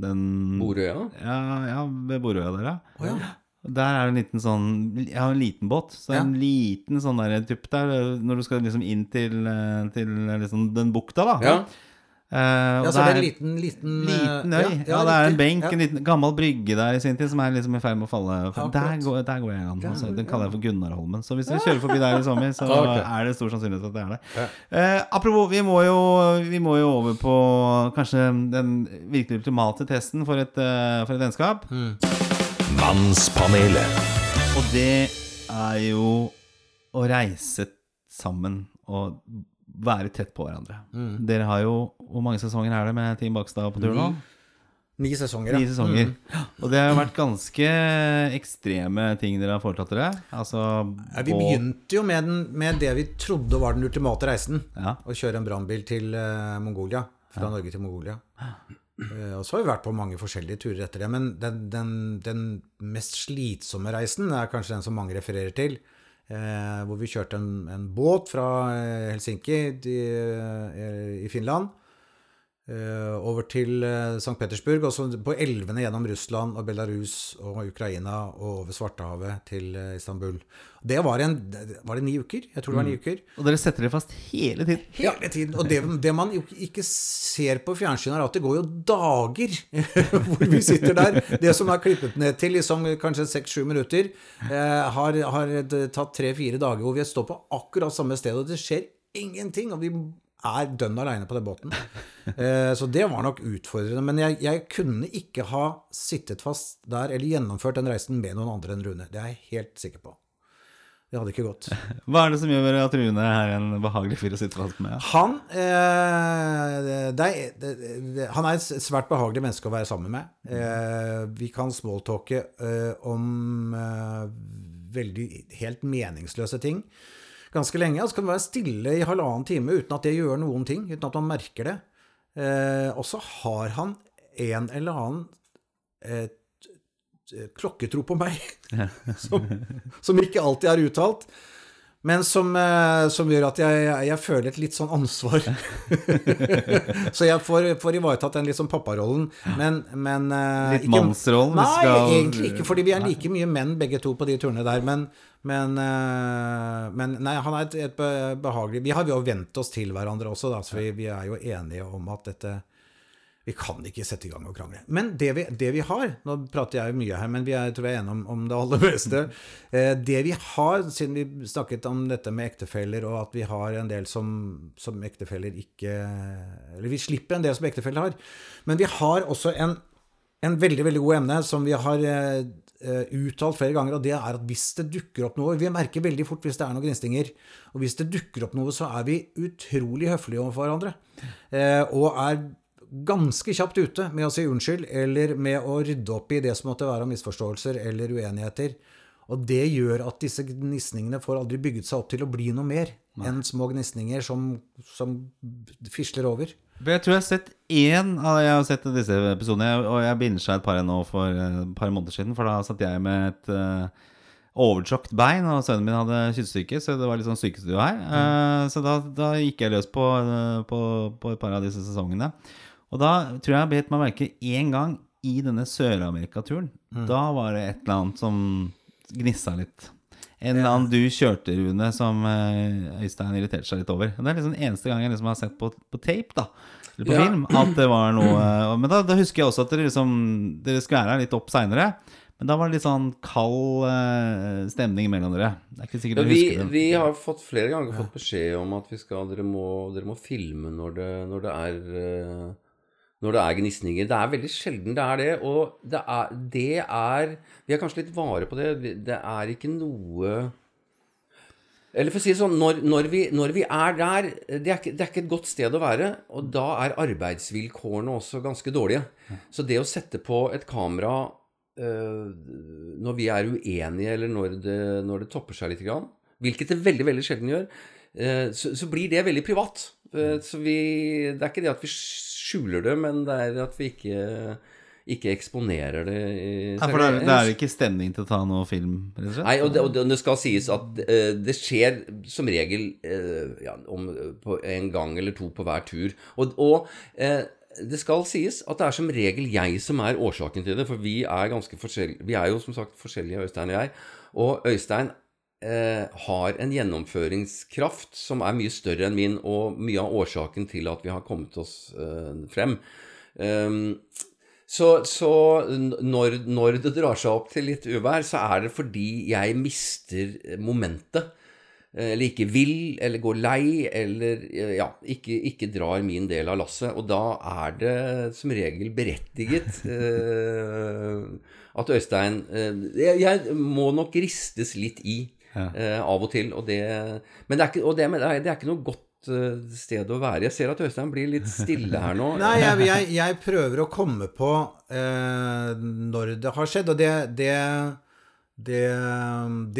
B: den
D: Borøya.
B: Ja, ja ved Borøya der, ja.
C: Oh, ja.
B: Der er det en liten sånn Jeg har en liten båt. Så
C: Ja.
B: en liten sånn der tupp der eh, når du skal liksom inn til, eh, til liksom den bukta, da.
D: Ja.
B: Eh,
C: Ja, så det
B: er
C: en liten, liten, eh,
B: Liten øy. Ja, det er en benk, en liten gammel brygge der i sin tid som er liksom i ferd med å falle.
C: Ja,
B: Der går, der går jeg an. Altså. Den kaller jeg for Gunnarholmen. Så hvis dere kjører forbi der i sommer, så *laughs*
C: okay.
B: er det stor sannsynlighet for at det er der. Eh, apropos, vi må, jo, vi må jo over på kanskje den virkelig ultimate testen for et, eh, for et vennskap.
A: Mannspanelet.
B: Og det er jo å reise sammen og være tett på hverandre. Dere har jo Hvor mange sesonger er det med Team Bakstad på tur nå?
C: Ni sesonger,
B: Ni
C: sesonger.
B: sesonger. Og det har jo vært ganske ekstreme ting dere har foretatt dere. Altså
C: Ja, vi begynte jo med, den, med det vi trodde var den ultimate reisen.
B: Ja.
C: Å kjøre en brannbil til uh, Mongolia. Fra Norge til Mongolia. Uh, og så har vi vært på mange forskjellige turer etter det. Men den, den, den mest slitsomme reisen er kanskje den som mange refererer til. Eh, hvor vi kjørte en, en båt fra eh, Helsinki i, eh, i Finland. Eh, over til eh, St. Petersburg, og så på elvene gjennom Russland og Belarus og Ukraina og over Svartehavet til eh, Istanbul. Det var en Var det ni uker? Jeg tror det var ni uker.
B: Og dere setter dere fast hele tiden.
C: Hele tiden. Og det, det man jo ikke ser på fjernsynet, er at det går jo dager *laughs* hvor vi sitter der. Det som er klippet ned til liksom kanskje seks-sju minutter, har, har tatt tre-fire dager hvor vi står på akkurat samme sted, og det skjer ingenting. Og vi er dønn aleine på den båten. *laughs* Eh, så det var nok utfordrende. Men jeg, jeg kunne ikke ha sittet fast der eller gjennomført den reisen med noen andre enn Rune. Det er jeg helt sikker på. Det hadde ikke gått. *laughs*
B: Hva er det som gjør at Rune er en behagelig fyr å sitte fast med?
C: Han, eh, det er, det, han er et svært behagelig menneske å være sammen med. Eh, vi kan smalltalke eh, om eh, veldig helt meningsløse ting ganske lenge. Og så kan det være stille i halvannen time uten at det gjør noen ting, uten at man merker det. Eh, og så har han en eller annen eh, klokketro på meg, *laughs* som, som ikke alltid er uttalt. Men som, eh, som gjør at jeg, jeg føler et litt sånn ansvar. *laughs* så jeg får, får ivaretatt den litt sånn papparollen. Men, men eh,
B: Litt mannsrollen,
C: Nei,
B: skal-
C: egentlig ikke, fordi vi er like mye menn begge to på de turene der. Men, men, eh, men nei, han er et, et behagelig Vi har jo vent oss til hverandre også, da, så vi, vi er jo enige om at dette Vi kan ikke sette i gang og krangle. Men det vi, det vi har Nå prater jeg mye her, men vi er, tror jeg enige om, om det aller *laughs* meste. Eh, det vi har, siden vi snakket om dette med ektefeller, og at vi har en del som, som ektefeller ikke Eller vi slipper en del som ektefeller har. Men vi har også en, en veldig, veldig god emne som vi har eh, eh, uttalt flere ganger, og det er at hvis det dukker opp noe Vi merker veldig fort hvis det er noen gnistinger. Og hvis det dukker opp noe, så er vi utrolig høflige overfor hverandre. Og er ganske kjapt ute med å si unnskyld, eller med å rydde opp i det som måtte være av misforståelser eller uenigheter. Og det gjør at disse gnisningene får aldri bygget seg opp til å bli noe mer enn små gnisninger som, som fisler over.
B: Jeg tror jeg har sett én av Jeg har sett disse episodene, og jeg bincha et par nå for eh, et par måneder siden. For da satt jeg med et uh, overtråkt bein, og sønnen min hadde kystsyke, så det var litt sånn sykestue her. Eh, så da, da gikk jeg løs på, uh, på, på et par av disse sesongene. Og da tror jeg jeg bet meg merke én gang i denne Sør-Amerika-turen. Da var det et eller annet som gnissa litt. En eller annen du kjørte, Rune, som eh, Øystein irriterte seg litt over. Det er liksom den eneste gang jeg liksom har sett på, på tape, da. Eller på
D: Ja.
B: film. At det var noe Men da, da husker jeg også at dere liksom Dere skulle være her litt opp seinere. Men da var det litt sånn kald eh, stemning mellom dere. Det er ikke sikkert
D: Ja,
B: dere
D: vi,
B: husker det.
D: vi har fått flere ganger fått beskjed om at vi skal, dere, må, dere må filme når det, når det er eh, når det er gnisninger. Det er veldig sjelden det er det. Og det er, det er Vi er kanskje litt vare på det. Det er ikke noe Eller for å si det sånn, når, når, vi, når vi er der det er, ikke, det er ikke et godt sted å være. Og da er arbeidsvilkårene også ganske dårlige. Så det å sette på et kamera eh, når vi er uenige, eller når det, når det topper seg litt, grann, hvilket det veldig veldig sjelden gjør, eh, så, så blir det veldig privat. Eh, så vi, det er ikke det at vi skjuler det, men det er at vi ikke, ikke eksponerer det.
B: Ja, for det er, det er ikke stemning til å ta noe film, rett og slett?
D: Nei, og det, og det- det skal sies at uh, det skjer som regel uh, ja, om, på en gang eller to på hver tur. Og, og uh, det skal sies at det er som regel jeg som er årsaken til det, for vi er ganske forskjellige. Vi er jo som sagt forskjellige, Øystein og jeg. Og Øystein eh, har en gjennomføringskraft som er mye større enn min, og mye av årsaken til at vi har kommet oss eh, frem. Um, så, så når, når det drar seg opp til litt uvær, så er det fordi jeg mister momentet. eh, Eller ikke vil, eller går lei, eller eh, ja, ikke, ikke drar min del av lasset. Og da er det som regel berettiget *laughs* eh, at Øystein eh, jeg, jeg må nok ristes litt i eh, av og til. Og det, men det er ikke, det, det er, det er ikke noe godt eh, sted å være. Jeg ser at Øystein blir litt stille her nå. *laughs*
C: Nei, jeg, jeg, jeg prøver å komme på eh, når det har skjedd, og det, det, det,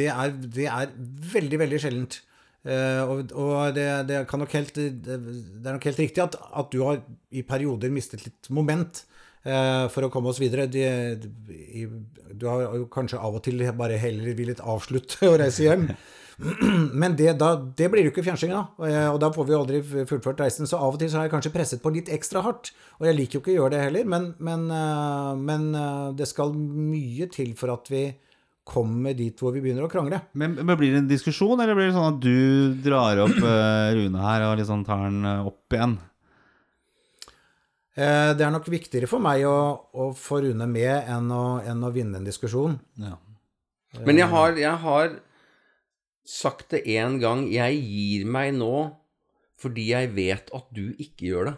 C: det, er, det er veldig, veldig sjeldent. Eh, og og det, det, kan nok helt, det, det er nok helt riktig at, at du har i perioder mistet litt moment for å komme oss videre. De, i, du har jo kanskje av og til bare heller villet avslutte og *laughs* reise hjem. *clears throat* Men det, da, det blir jo ikke fjernsyn da, og, da får vi aldri fullført reisen. Så av og til så har jeg kanskje presset på litt ekstra hardt. Og jeg liker jo ikke å gjøre det heller, men, men, eh, men eh, det skal mye til for at vi kommer dit hvor vi begynner å krangle.
B: Men, men Blir det en diskusjon, eller blir det sånn at du drar opp eh, Rune her og liksom tar eh, opp igjen?
C: Eh, Det er nok viktigere for meg å, å få Rune med enn å, enn å vinne en diskusjon.
B: Ja.
D: Men jeg har, jeg har sagt det én gang. Jeg gir meg nå fordi jeg vet at du ikke gjør det.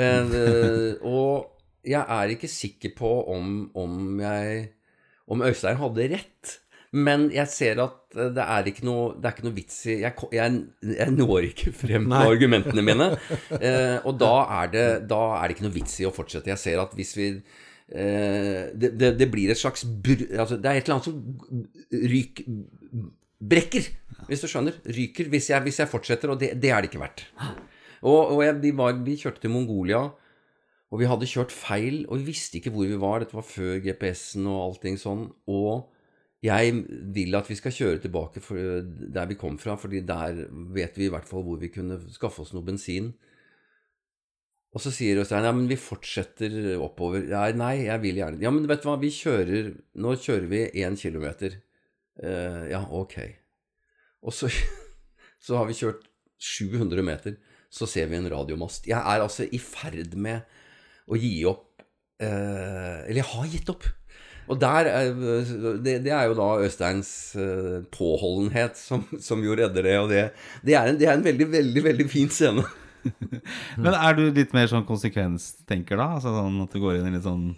D: Eh, *laughs* og jeg er ikke sikker på om, om jeg Om Øystein hadde rett. Men jeg ser at eh, det er ikke noe, det er ikke noe vits i jeg, jeg, jeg når ikke frem på argumentene mine. *laughs* Eh, og da er, det, da er det ikke noe vits i å fortsette. Jeg ser at hvis vi eh, det, det, det blir et slags br altså, Det er et eller annet som ryk brekker, hvis du skjønner. Ryker hvis jeg, hvis jeg fortsetter, og det, det er det ikke verdt. Og, og jeg, vi, var, vi kjørte til Mongolia, og vi hadde kjørt feil, og vi visste ikke hvor vi var. Dette var før GPS-en og allting sånn. Og jeg vil at vi skal kjøre tilbake for, der vi kom fra, fordi der vet vi i hvert fall hvor vi kunne skaffe oss noe bensin. Og så sier Øystein ja, men vi fortsetter oppover. Ja, nei, jeg vil gjerne Ja, men vet du hva, vi kjører Nå kjører vi én kilometer. Uh, ja, ok. Og så, *laughs* så har vi kjørt 700 meter, så ser vi en radiomast. Jeg er altså i ferd med å gi opp uh, Eller jeg har gitt opp. Og der er, det, det er jo da Øysteins eh, påholdenhet som, som jo redder det. Og det, det, er en, det er en veldig, veldig, veldig fin scene. *laughs*
B: Men er du litt mer sånn konsekvenstenker da? Altså sånn at du går inn i litt sånn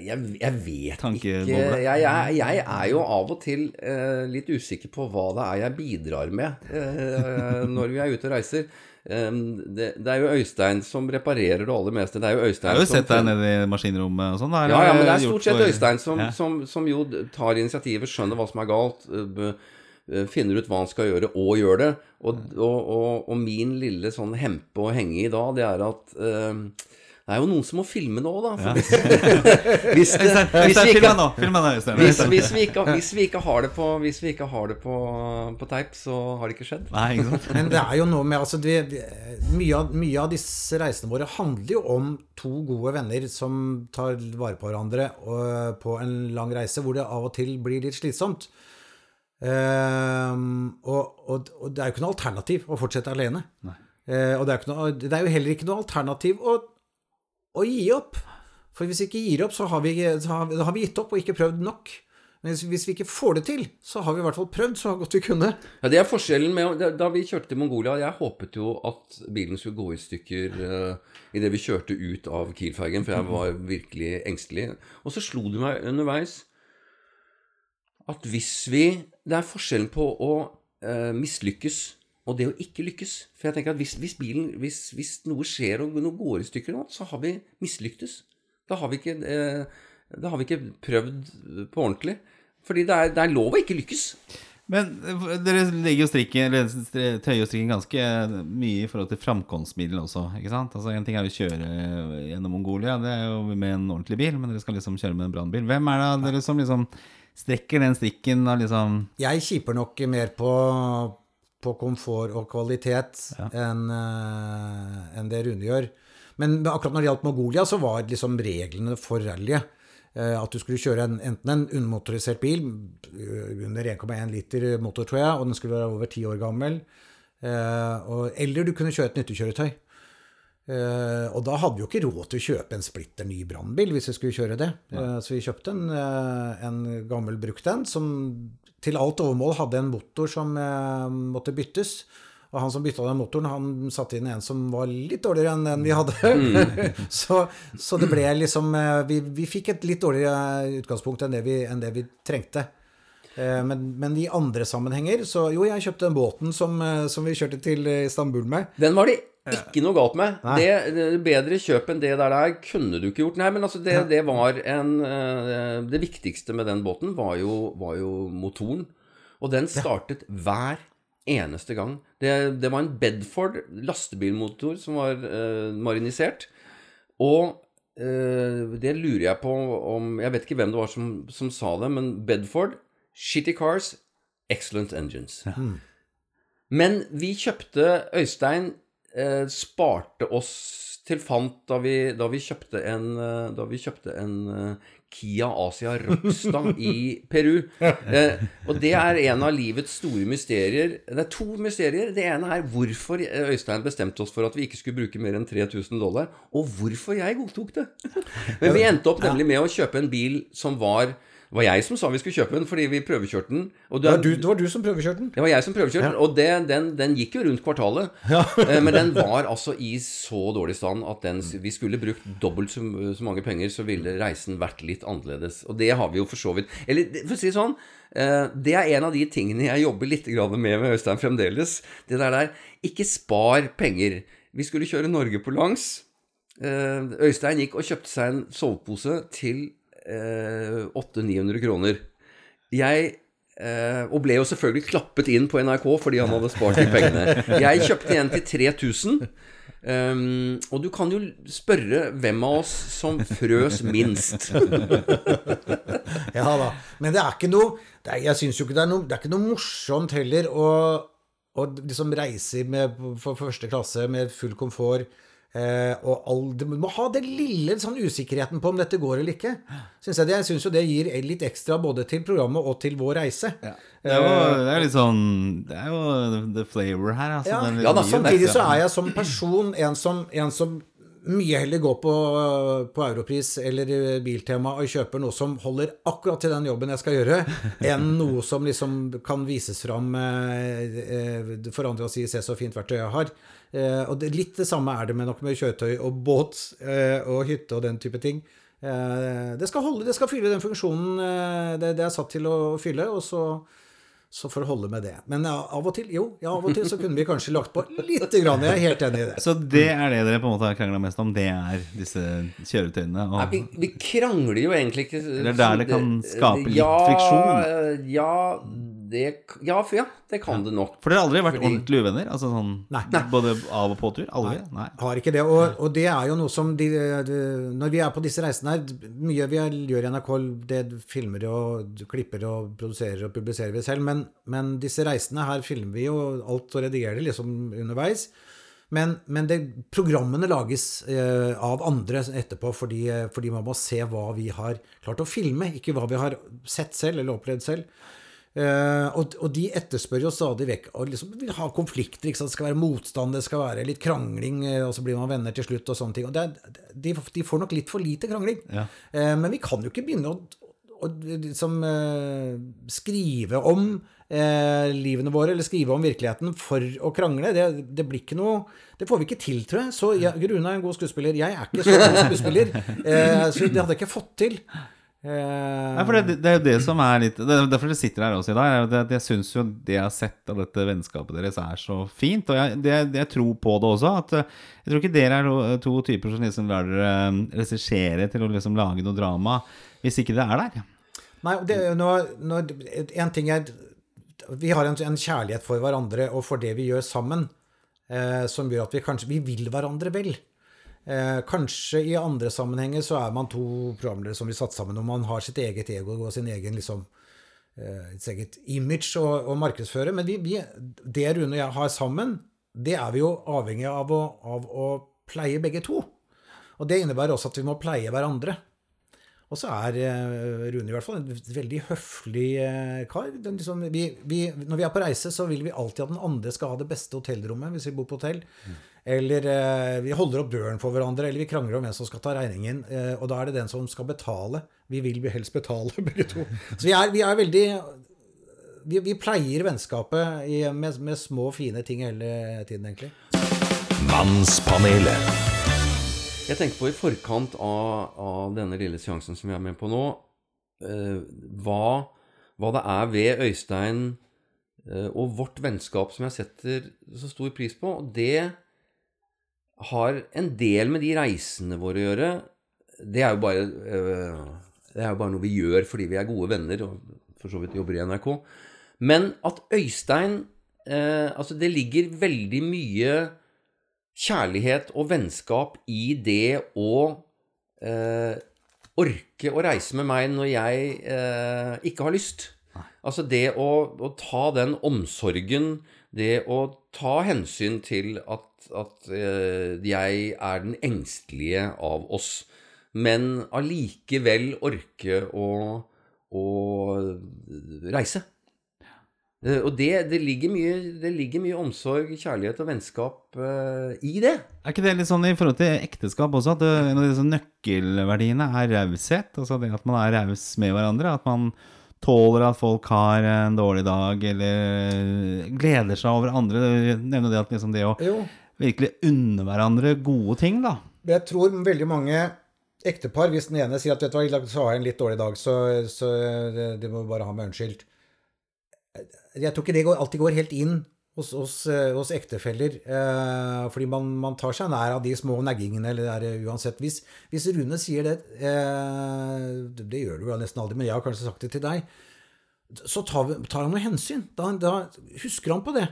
D: jeg, jeg vet ikke. Jeg, jeg, jeg er jo av og til eh, litt usikker på hva det er jeg bidrar med eh, når vi er ute og reiser. Um, det, det er jo Øystein som reparerer det aller meste. Det er jo
B: Jeg
D: Øystein
B: har jo
D: som
B: sett deg nede i maskinrommet og sånn.
D: Ja, ja, men det er stort sett
B: for-
D: Øystein som,
B: Ja.
D: som, som jo tar initiativet, skjønner hva som er galt, b- øh, finner ut hva han skal gjøre, og gjør det. Og, og, og, og min lille sånn hempe å henge i da, det er at øh, det er jo noen som må filme nå, da. Hvis, *laughs* hvis, det, hvis, vi ikke,
B: meg nå! Film meg nå, Øystein.
D: hvis, hvis, vi ikke, hvis vi ikke har det på Hvis vi ikke har det på, på teip, så har det ikke skjedd.
B: Nei, ikke sant?
C: Men det er jo noe med altså, det, mye, av, mye av disse reisene våre handler jo om to gode venner som tar vare på hverandre og, på en lang reise, hvor det av og til blir litt slitsomt. Um, og, og, og det er jo ikke noe alternativ å fortsette alene. Uh, og det er, ikke noe, det er jo heller ikke noe alternativ å, å gi opp. For hvis vi ikke gir opp, så har vi, så har vi, gitt opp og ikke prøvd nok. Men hvis, vi ikke får det til, så har vi i hvert fall prøvd så godt vi kunne.
D: Ja, Det er forskjellen med Da vi kjørte til Mongolia Jeg håpet jo at bilen skulle gå i stykker uh, idet vi kjørte ut av Kiel-fergen, for jeg var virkelig engstelig. Og så slo det meg underveis at hvis vi Det er forskjellen på å uh, mislykkes og det å ikke lykkes. For jeg tenker at hvis, hvis bilen hvis, hvis noe skjer og noe går i stykker nå, så har vi mislyktes. Da har vi ikke, eh, da har vi ikke prøvd på ordentlig. Fordi det er, det er lov å ikke lykkes.
B: Men eh, dere legger jo strikken, eller tøyer jo strikken ganske mye i forhold til framkomstmiddel også, ikke sant? Altså En ting er å kjøre gjennom Mongolia, det er jo med en ordentlig bil, men dere skal liksom kjøre med en brannbil. Hvem er det av dere som liksom strekker den strikken og liksom
C: Jeg kjiper nok mer på, på komfort og kvalitet enn eh, enn det Rune gjør. Men akkurat når det gjaldt Mongolia, så var liksom reglene for rallyet eh, at du skulle kjøre en, enten en undermotorisert bil eh, under 1,1 liter motor, tror jeg, og den skulle være over ti år gammel, eller du kunne kjøre et nyttekjøretøy. Og da hadde vi jo ikke råd til å kjøpe en splitter ny brannbil hvis vi skulle kjøre det. Eh, så vi kjøpte en, en gammel brukt en som til alt overmål hadde en motor som eh, måtte byttes. Og han som bytta den motoren, han satte inn en som var litt dårligere enn den vi hadde. *laughs* så, så det ble liksom eh, vi, vi fikk et litt dårligere utgangspunkt enn det vi, enn det vi trengte. Eh, Men, men i andre sammenhenger så Jo, jeg kjøpte den båten som, eh, som vi kjørte til eh, Istanbul med.
D: Den var det ikke noe galt med. Det, det Bedre kjøp enn det der der kunne du ikke gjort. Nei, men altså, det, det var en eh, Det viktigste med den båten var jo, var jo motoren. Og den startet hver eneste gang. Det, det var en Bedford lastebilmotor som var eh, marinisert. Og eh, det lurer jeg på om Jeg vet ikke hvem det var som, som sa det, men Bedford, shitty cars, excellent engines. Men vi kjøpte Øystein eh, sparte oss til fant da vi, da vi kjøpte en, eh, da vi kjøpte en uh, Kia Asia Rockstar i Peru. *laughs* Eh, og det er en av livets store mysterier. Det er to mysterier. Det ene er hvorfor Øystein bestemte oss for at vi ikke skulle bruke mer enn 3000 dollar, og hvorfor jeg godtok det. Men vi endte opp nemlig med å kjøpe en bil som var det var jeg som sa vi skulle kjøpe den, fordi vi prøvekjørte den. Og
C: Det var du, det var du som prøvekjørte den.
D: det var jeg som prøvekjørte den, og det, den, den gikk jo rundt kvartalet. Ja. *laughs* Men den var altså i så dårlig stand at den, vi skulle brukt dobbelt så, så mange penger, så ville reisen vært litt annerledes. Og det har vi jo for så vidt Eller for å si det sånn, eh, det er en av de tingene jeg jobber litt med med Øystein fremdeles. Det der der Ikke spar penger. Vi skulle kjøre Norge på langs. Eh, Øystein gikk og kjøpte seg en sovepose til eh, 800-900 kroner. Jeg eh, Og ble jo selvfølgelig klappet inn på NRK fordi han hadde spart de pengene. Jeg kjøpte en til 3000. Um, og du kan jo spørre hvem av oss som frøs minst. *laughs*
C: Ja da. Men det er ikke noe er, Jeg syns jo ikke det er noe Det er ikke noe morsomt heller å, å liksom reise med, for første klasse med full komfort. Eh, og all, du må ha den lille sånn usikkerheten på om dette går eller ikke. Synes jeg, det, jeg syns jo det gir litt ekstra både til programmet og til vår reise.
B: Det er jo det er litt sånn Det er jo the flavor her, altså.
C: Ja, ja da, Samtidig så er jeg som person en som, en som mye heller gå på, på Europris eller Biltema og kjøpe noe som holder akkurat til den jobben jeg skal gjøre, *laughs* enn noe som liksom kan vises fram eh, eh, for andre å si 'se så fint verktøy jeg har'. Eh, og det, litt det samme er det med nok med kjøretøy og båt eh, og hytte og den type ting. Eh, det skal holde, det skal fylle den funksjonen eh, det, det er satt til å fylle, og så så får det holde med det. Men ja, av og til jo, ja, av og til så kunne vi kanskje lagt på lite grann. Jeg er helt enig i det.
B: Så det er det dere på en måte har krangla mest om? Det er disse kjøretøyene?
D: Nei, vi, vi krangler jo egentlig ikke
B: Det er der det kan skape litt
D: ja,
B: friksjon.
D: Ja, det, ja, for ja, det kan det nok.
B: For dere har aldri vært
D: Fordi-
B: ordentlig uvenner? Altså sånn
C: Nei.
B: Både av og på tur? Aldri? Nei.
C: Har ikke det. Og, og det er jo noe som de, de, Når vi er på disse reisene her Mye vi gjør i NRK, det filmer og klipper og produserer og publiserer vi selv. Men, men disse reisene her filmer vi jo alt og redigerer det liksom underveis. Men, men det, programmene lages eh, av andre etterpå fordi, eh, fordi man må se hva vi har klart å filme, ikke hva vi har sett selv eller opplevd selv. Eh, og, og de etterspør jo stadig vekk og liksom vil ha konflikter. Det skal være motstand, det skal være litt krangling, eh, og så blir man venner til slutt. og sånne ting. Og er, de, de får nok litt for lite krangling.
B: Ja.
C: Eh, men vi kan jo ikke begynne å, å liksom, skrive om eh, livene våre, eller skrive om virkeligheten for å krangle. Det, det blir ikke noe Det får vi ikke til, tror jeg. Så jeg, Rune er en god skuespiller. Jeg er ikke så god skuespiller. *laughs* Eh, så det hadde jeg ikke fått til. Eh,
B: Nei, for det, det er jo det som er litt Det er derfor dere sitter her også i dag. er det at Jeg syns jo det jeg har sett av dette vennskapet deres, er så fint. Og jeg, det, det jeg tror på det også. At eh, Jeg tror ikke dere er to typer som liksom lar dere eh, regissere til å liksom lage noe drama, hvis ikke det er der.
C: Nei, det, noe, noe, en ting er Vi har en, en kjærlighet for hverandre og for det vi gjør sammen, eh, som gjør at vi kanskje Vi vil hverandre vel. Eh, kanskje i andre sammenhenger så er man to programledere som vil satse sammen, og man har sitt eget ego og sin egen liksom eh, eget image å, markedsføre. Men vi, vi, det Rune og jeg har sammen, det er vi jo avhengig av å, av å pleie begge to. Og det innebærer også at vi må pleie hverandre. Og så er eh, Rune i hvert fall en veldig høflig eh, kar. Liksom, vi, vi, når vi er på reise, så vil vi alltid at den andre skal ha det beste hotellrommet hvis vi bor på hotell. Eller eh, vi holder opp døren for hverandre, eller vi krangler om hvem som skal ta regningen. eh, og da er det den som skal betale. Vi vil helst betale, *laughs* begge to. Så vi er, vi er veldig vi, vi pleier vennskapet i, med, med små, fine ting hele tiden, egentlig.
A: Mannspanelet.
D: Jeg tenker på i forkant av, av denne lille seansen som vi er med på nå, eh, hva, hva det er ved Øystein eh, og vårt vennskap som jeg setter så stor pris på. Og det har en del med de reisene våre å gjøre. Det er jo bare, eh, det er jo bare noe vi gjør fordi vi er gode venner og for så vidt jobber i NRK. Men at Øystein eh, Altså, det ligger veldig mye kjærlighet og vennskap i det å eh, orke å reise med meg når jeg eh, ikke har lyst. Altså det å, å ta den omsorgen, det å ta hensyn til at, at eh, jeg er den engstelige av oss, men allikevel orke å, å reise. Eh, Og det, det, ligger mye, det ligger mye omsorg, kjærlighet og vennskap uh, i det.
B: Er ikke det litt sånn i forhold til ekteskap også, at det, en av disse nøkkelverdiene er raushet? Altså det at man er raus med hverandre? At man tåler at folk har en dårlig dag, eller gleder seg over andre? Du nevner det at liksom det å
C: Jo,
B: virkelig unne hverandre gode ting, da.
C: Jeg tror veldig mange ektepar, hvis den ene sier at vet du hva, i har en litt dårlig dag, så, så det må bare ha meg unnskyldt. Jeg tror ikke det alltid går helt inn hos, hos, hos ektefeller, eh, fordi man, man tar seg nær av de små naggingene, eller det er uansett. Hvis, hvis Rune sier det, eh, det gjør du jo nesten aldri, men jeg har kanskje sagt det til deg, så tar, tar han noe hensyn. Da, da husker han på det.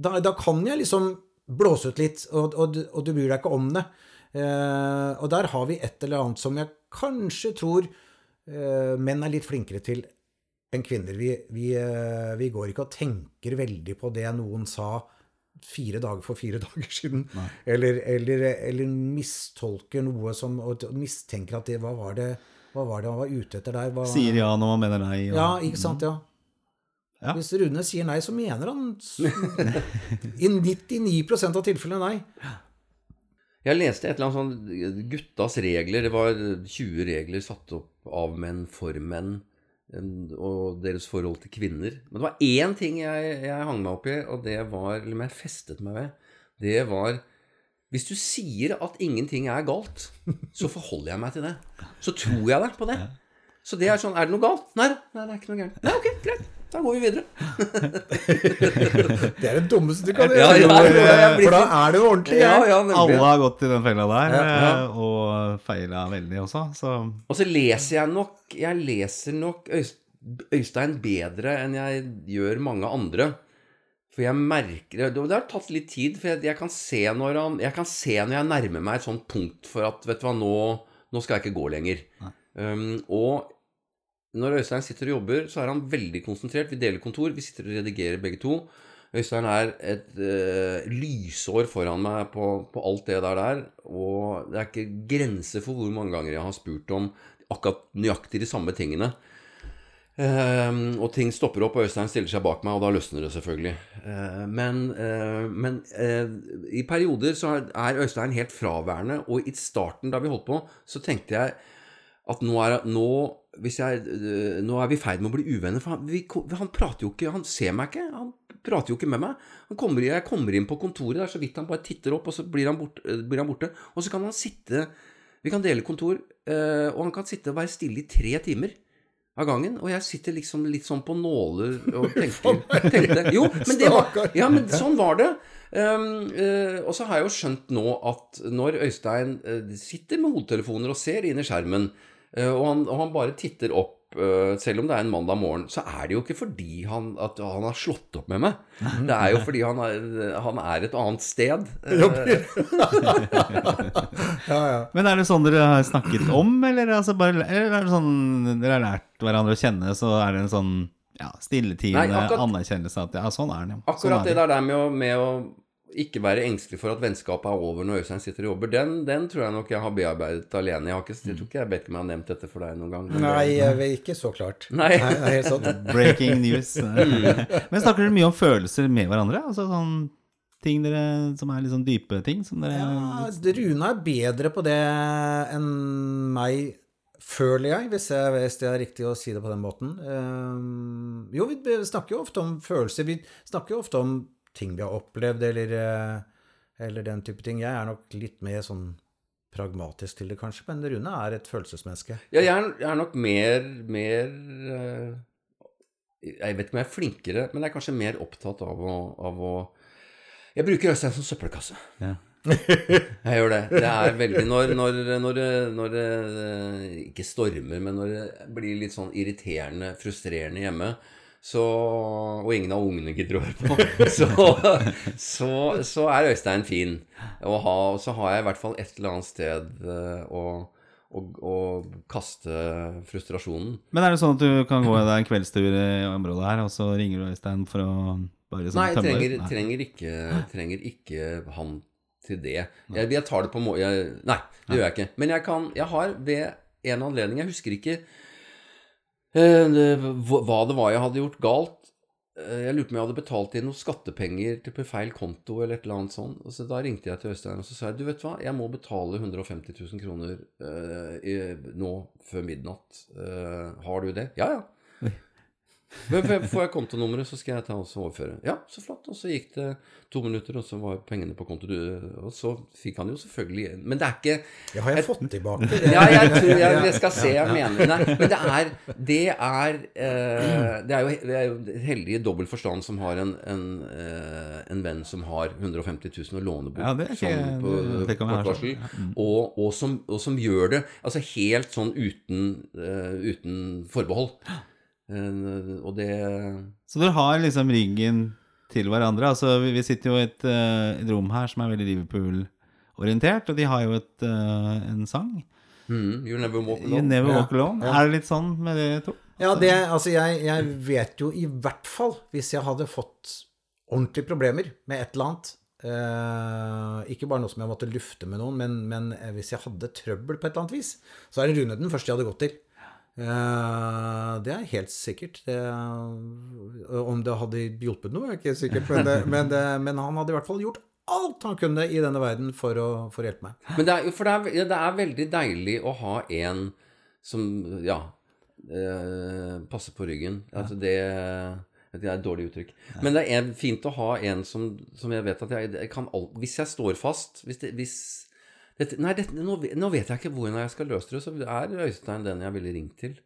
C: Da, da kan jeg liksom blåse ut litt, og, og, og du bryr deg ikke om det. Eh, og der har vi et eller annet som jeg kanskje tror eh, menn er litt flinkere til enn kvinner. Vi, vi, eh, vi går ikke og tenker veldig på det noen sa fire dager for fire *laughs* dager siden, eller, eller, eller mistolker noe som og mistenker at det Hva var det, hva var det han var ute etter der? Hva,
B: Sier ja når man mener nei. Og,
C: ja, ikke sant, ja.
B: Ja.
C: Hvis Rune sier nei, så mener han *laughs* i 99% av tilfellene nei.
D: Jeg leste et eller annet sånn guttas regler. Det var 20 regler satt opp av menn for menn. Og deres forhold til kvinner. Men det var én ting jeg, jeg hang meg opp i, og det var Eller jeg festet meg ved. Det var Hvis du sier at ingenting er galt, så forholder jeg meg til det. Så tror jeg deg på det. Så det er sånn Er det noe galt? Nei da. Nei, det er ikke noe gærent. Nei, ok, greit. Da går vi videre. *laughs*
C: Det er det dummeste du kan gjøre.
D: ja, ja,
C: For da er det jo ordentlig
D: Ja, ja.
B: Alle har gått i den fella der,
D: Ja.
B: eh, og feila veldig også, så
D: Og så leser jeg nok Jeg leser nok Øystein bedre enn jeg gjør mange andre. For jeg merker Det det har tatt litt tid, for jeg, jeg, kan se når han, jeg kan se når jeg nærmer meg et sånt punkt for at Vet du hva, nå, nå skal jeg ikke gå lenger. Um, og når Øystein sitter og jobber, så er han veldig konsentrert. Vi deler kontor, vi sitter og redigerer begge to. Øystein er et uh, lysår foran meg på, på alt det der der. Og det er ikke grenser for hvor mange ganger jeg har spurt om akkurat nøyaktig de samme tingene. Ehm, og ting stopper opp, og Øystein stiller seg bak meg, og da løsner det selvfølgelig. Uh, men eh, men eh, i perioder så er- Øystein helt fraværende, og i starten da vi holdt på, så tenkte jeg at nå er, nå, jeg, øh, nå er vi i ferd med å bli uvenner. For han, vi, han prater jo ikke, han ser meg ikke. Han prater jo ikke med meg. Han kommer, jeg kommer inn på kontoret der så vidt han bare titter opp, og så blir han, bort, øh, blir han borte. Og så kan han sitte Vi kan dele kontor, øh, og han kan sitte og være stille i tre timer av gangen. Og jeg sitter liksom litt sånn på nåler og *laughs* tenker, tenkte Jo, men det var Ja, men sånn var det. Um, uh, og så har jeg jo skjønt nå at når Øystein uh, sitter med hodetelefoner og ser inn i skjermen, eh, og, han, og han bare titter opp, eh, selv om det er en mandag morgen, så er det jo ikke fordi han, at han har slått opp med meg. Det er jo fordi han er, han er et annet sted. Eh,
C: Ja, *laughs* ja.
B: Men er det sånn dere har snakket om, eller, altså bare, eller er det sånn dere har lært hverandre å kjenne, så er det en sånn ja, stilletiende anerkjennelse at ja, sånn er han. ja.
D: Akkurat
B: sånn
D: det
B: er
D: der, der med, å, med å ikke være engstelig for at vennskapet er over når Øystein sitter og jobber, den, den tror jeg nok jeg har bearbeidet alene. Jeg, har ikke, jeg tror ikke jeg vet ikke om jeg har nevnt dette for deg noen gang.
C: Nei, jeg vet ikke så klart. *laughs*
D: Nei.
C: Nei, det er helt sant. *laughs*
B: Breaking news. *laughs* Men snakker dere mye om følelser med hverandre? Altså sånn ting dere, som er litt sånn dype ting? Som dere
C: Ja, Rune er bedre på det enn meg, føler jeg, hvis, jeg, hvis det er riktig å si det på den måten. Um, jo, vi snakker jo ofte om følelser. Vi snakker jo ofte om ting vi har opplevd, eller, eh, eller den type ting. Jeg er nok litt mer sånn pragmatisk til det, kanskje, men Rune er et følelsesmenneske.
D: Ja, jeg er, jeg er nok mer, mer eh, Jeg vet ikke om jeg er flinkere, men jeg er kanskje mer opptatt av å, av å Jeg bruker Øystein som søppelkasse.
B: Ja. *laughs*
D: Jeg gjør det. Det er veldig Når, når, når, når det eh, ikke stormer, men når det blir litt sånn irriterende, frustrerende hjemme, så, og ingen av ungene gidder å høre på, *laughs* *laughs* så, så, så er Øystein fin å ha. Og så har jeg i hvert fall et eller annet sted eh, å, å, å kaste frustrasjonen.
B: Men er det sånn at du kan gå deg en kveldstur i området her, og så ringer du Øystein for å bare sånn
D: Nei, jeg trenger.
B: Nei.
D: trenger, ikke, trenger ikke han til det. Jeg, jeg tar det på må... Jeg, nei, det gjør jeg ikke. Men jeg kan Jeg har ved en anledning Jeg husker ikke hva hva det var jeg hadde gjort galt. Eh, Jeg lurte på om jeg hadde betalt inn noen skattepenger til på feil konto eller et eller annet sånt. Og så Da ringte jeg til Øystein og så sa jeg, du vet hva, jeg må betale 150 000 kroner eh, nå før midnatt. Eh, har du det? Ja, ja. Men Får jeg kontonummeret, så skal jeg ta og overføre. Ja, så flott. Og så gikk det to minutter, og så var pengene på konto. Og så fikk han jo selvfølgelig Men det er ikke
C: Ja, har jeg fått tilbake
D: ja, jeg tror jeg, jeg skal se, jeg mener Nei, men det er Det er, eh, det er jo det er jo heldig i dobbelt forstand som har en, en, eh, en venn som har 150 000 å låne bort
B: Ja, det er ikke-
D: sånn på
B: det- kan være sånn.
D: varsel, og, og, som, og som gjør det altså helt sånn uten, eh, uten forbehold. Eh, og det
B: Så dere har liksom ryggen til hverandre. Altså, vi, sitter jo i et, eh, et rom her som er veldig Liverpool-orientert, og de har jo et, eh, en sang.
D: mm, You never walk alone.
B: Never Walk Alone.
C: ja.
B: Er det litt sånn med de to?
C: Ja, det, altså jeg, jeg vet jo i hvert fall, hvis jeg hadde fått ordentlige problemer med et eller annet eh, Ikke bare noe som jeg måtte lufte med noen, men, men hvis jeg hadde trøbbel på et eller annet vis, så er det Rune den første jeg hadde gått til. Eh, det er helt sikkert. Det, om det hadde hjulpet noe, er ikke sikkert, men, det, *laughs* men, det, men han hadde i hvert fall gjort alt han kunne i denne verden for å, for å hjelpe meg.
D: Men det er, for det er, det er veldig deilig å ha en som ja eh, passer på ryggen. Altså det det er et dårlig uttrykk. Men det er fint å ha en som, som jeg vet at jeg, jeg kan alt Hvis jeg står fast hvis det, hvis dette, Nei, dette, nå, nå vet jeg ikke hvordan jeg skal løse det, så er Øystein den jeg ville ringt til.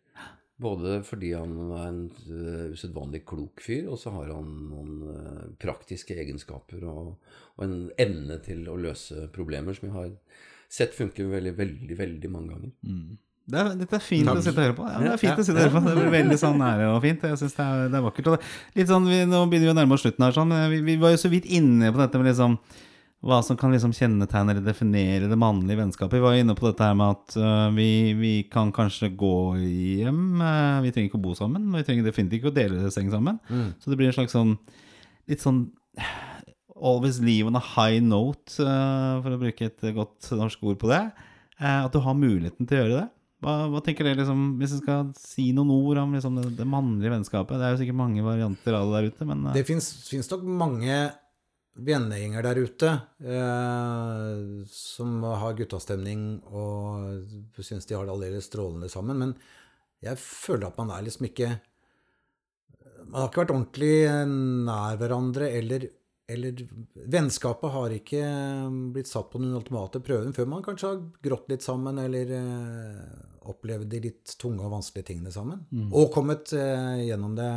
D: Både fordi han er en uh, usedvanlig klok fyr, og så har han noen uh, praktiske egenskaper og, og en evne til å løse problemer som jeg har sett funker veldig, veldig, veldig mange ganger.
B: Det er, dette er fint å sitte og høre på. Ja, det er fint å sitte og høre på. Det blir veldig sånn nære og fint. Jeg synes det er, det er vakkert. Og det- litt sånn, vi, nå begynner vi å nærme oss slutten her, sånn. Vi, vi var jo så vidt inne på dette med liksom hva som kan liksom kjennetegne eller definere det mannlige vennskapet. Vi var jo inne på dette her med at uh, vi, vi kan kanskje gå hjem. Uh, vi trenger ikke å bo sammen, men vi trenger definitivt ikke å dele seng sammen. Så det blir en slags sånn litt sånn Always leave on a high note, uh, for å bruke et godt norsk ord på det. At du har muligheten til å gjøre det. Hva, hva tenker dere, liksom, Hvis du skal si noen ord om liksom, det, det mannlige vennskapet Det er jo sikkert mange varianter av det der ute, men
C: Det fins nok mange vennegjenger der ute eh, som har guttastemning og syns de har det aldeles strålende sammen, men jeg føler at man er liksom ikke Man har ikke vært ordentlig nær hverandre, eller, eller Vennskapet har ikke blitt satt på den ultimate prøven før man kanskje har grått litt sammen, eller eh, opplevd de litt tunge og vanskelige tingene sammen. Og kommet eh, gjennom det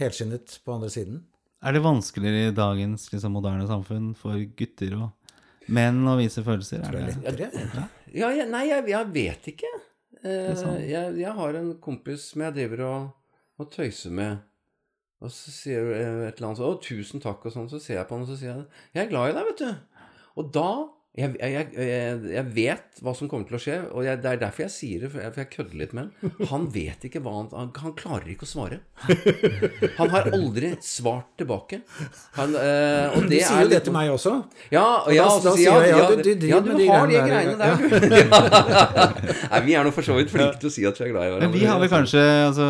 C: helskinnet på andre siden.
B: Er det vanskeligere i dagens liksom, moderne samfunn for gutter og menn å vise følelser? Er det,
C: Lettere.
D: Ja, ja, nei, jeg, jeg vet ikke. Eh, jeg, jeg har en kompis som jeg driver og, og tøyser med. Og så sier du eh, et eller annet sånn 'Å, tusen takk', og sånn. Så ser jeg på han, og så sier jeg 'Jeg er glad i deg', vet du. Og da jeg, jeg, jeg, jeg vet hva som kommer til å skje, og jeg, det er derfor jeg sier det, for jeg, for jeg kødder litt med han. Han vet ikke hva han Han, han klarer ikke å svare. Han har aldri svart tilbake. Han, øh, og
C: Du sier
D: er
C: jo det til meg også.
D: ja,
C: Og
D: ja,
C: da- da sier jeg, ja,
D: ja,
C: du-
D: du,
C: du
D: ja, du har de
C: greiene der, *laughs*
D: du. Nei, vi er nå for så vidt flinke til å si at vi er glad i hverandre.
B: Men vi har vel kanskje altså,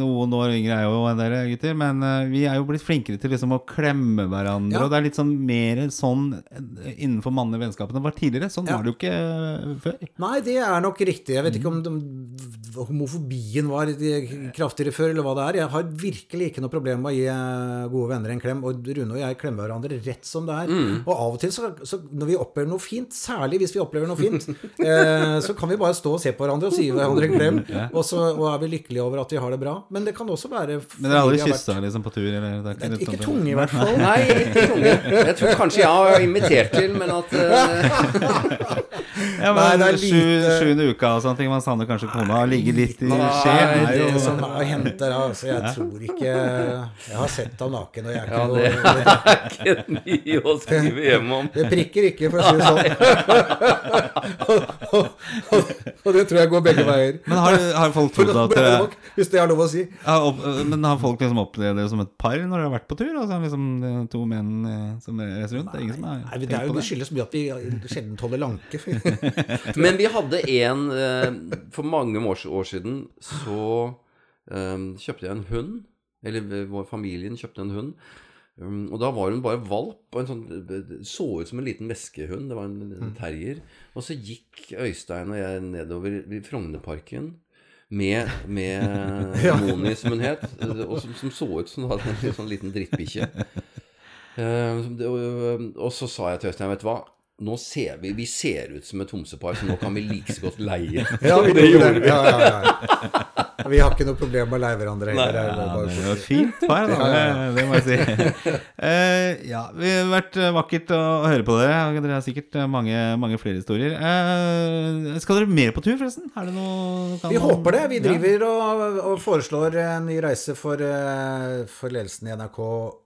B: Noen år yngre er jo enn dere gutter, men uh, vi er jo blitt flinkere til liksom å klemme hverandre.
C: Ja.
B: Og det er litt sånn mer sånn eh, innenfor mannlige vennskap det var tidligere. Sånn
C: Ja.
B: var det jo ikke eh, før.
C: Nei, det er nok riktig. Jeg vet ikke om de, homofobien var kraftigere før, eller hva det er. Jeg har virkelig ikke noe problem med å gi eh, gode venner en klem. Og Rune og jeg klemmer hverandre rett som det er.
B: Mm.
C: Og av og til, så, så når vi opplever noe fint, særlig hvis vi opplever noe fint, *laughs* eh, så kan vi bare stå og se på hverandre og si hverandre en klem, *laughs* og så og er vi lykkelige over at vi har det bra. Men det kan også være
B: Men dere har aldri kyssa liksom, på tur? Eller, det er
C: Ikke tunge, i hvert fall.
D: Nei, ikke tunge. Jeg tror kanskje jeg har invitert til, men at eh,
B: Ja, men
C: Nei, det er
B: sju,
C: lite-
B: sjuende uka og sånne ting. Man savner kanskje kona og ligger litt i
C: Nei,
B: skje.
C: det
B: er det
C: som er hendt der, altså. Jeg tror ikke Jeg har sett ham naken, og jeg er ikke
D: Ja,
C: noe
D: det er ikke mye å skrive hjem om.
C: Det prikker ikke, for å si det sånn. *laughs* og, og, og det tror jeg går begge veier.
B: Men har, har folk trodd at dere
C: nok, Hvis det er lov å si.
B: Ja, opp, men har folk liksom opplevd det som et par når dere har vært på tur? Altså liksom eh, To menn eh, som reiser rundt? Det er ingen som har
C: Nei, det, er
B: tenkt
C: jo,
B: på
C: det
B: det?
C: skyldes mye at vi sjelden holder lanke. *laughs*
D: Men vi hadde en eh, For mange år, siden så um, kjøpte jeg en hund. Eller eh, vår familien kjøpte en hund. Um, og da var hun bare valp. Og en sånn, så ut som en liten veskehund. Det var en, en terrier. Og så gikk Øystein og jeg nedover i Frognerparken. Med, med *laughs* Moni, som hun het, og som, som så ut som hun hadde en sånn liten drittbikkje. Uh, og, og så sa jeg til Øystein, vet du hva, nå ser vi, vi ser ut som et homsepar, så nå kan vi like så godt leie. *laughs*
C: Ja, vi gjorde det. Ja, ja, ja. *laughs* Vi har ikke noe problem med å leie hverandre heller.
B: Ja,
C: det
B: et fint par, da. *laughs* Det, det må jeg si. Uh, ja, det har vært eh, vakkert å høre på dere. Dere har sikkert eh, mange, mange flere historier. Uh, skal dere mer på tur, forresten? Er det noe kan
C: Vi
B: man-
C: håper det. Vi
B: Ja.
C: driver og, og foreslår en ny reise for, for ledelsen i NRK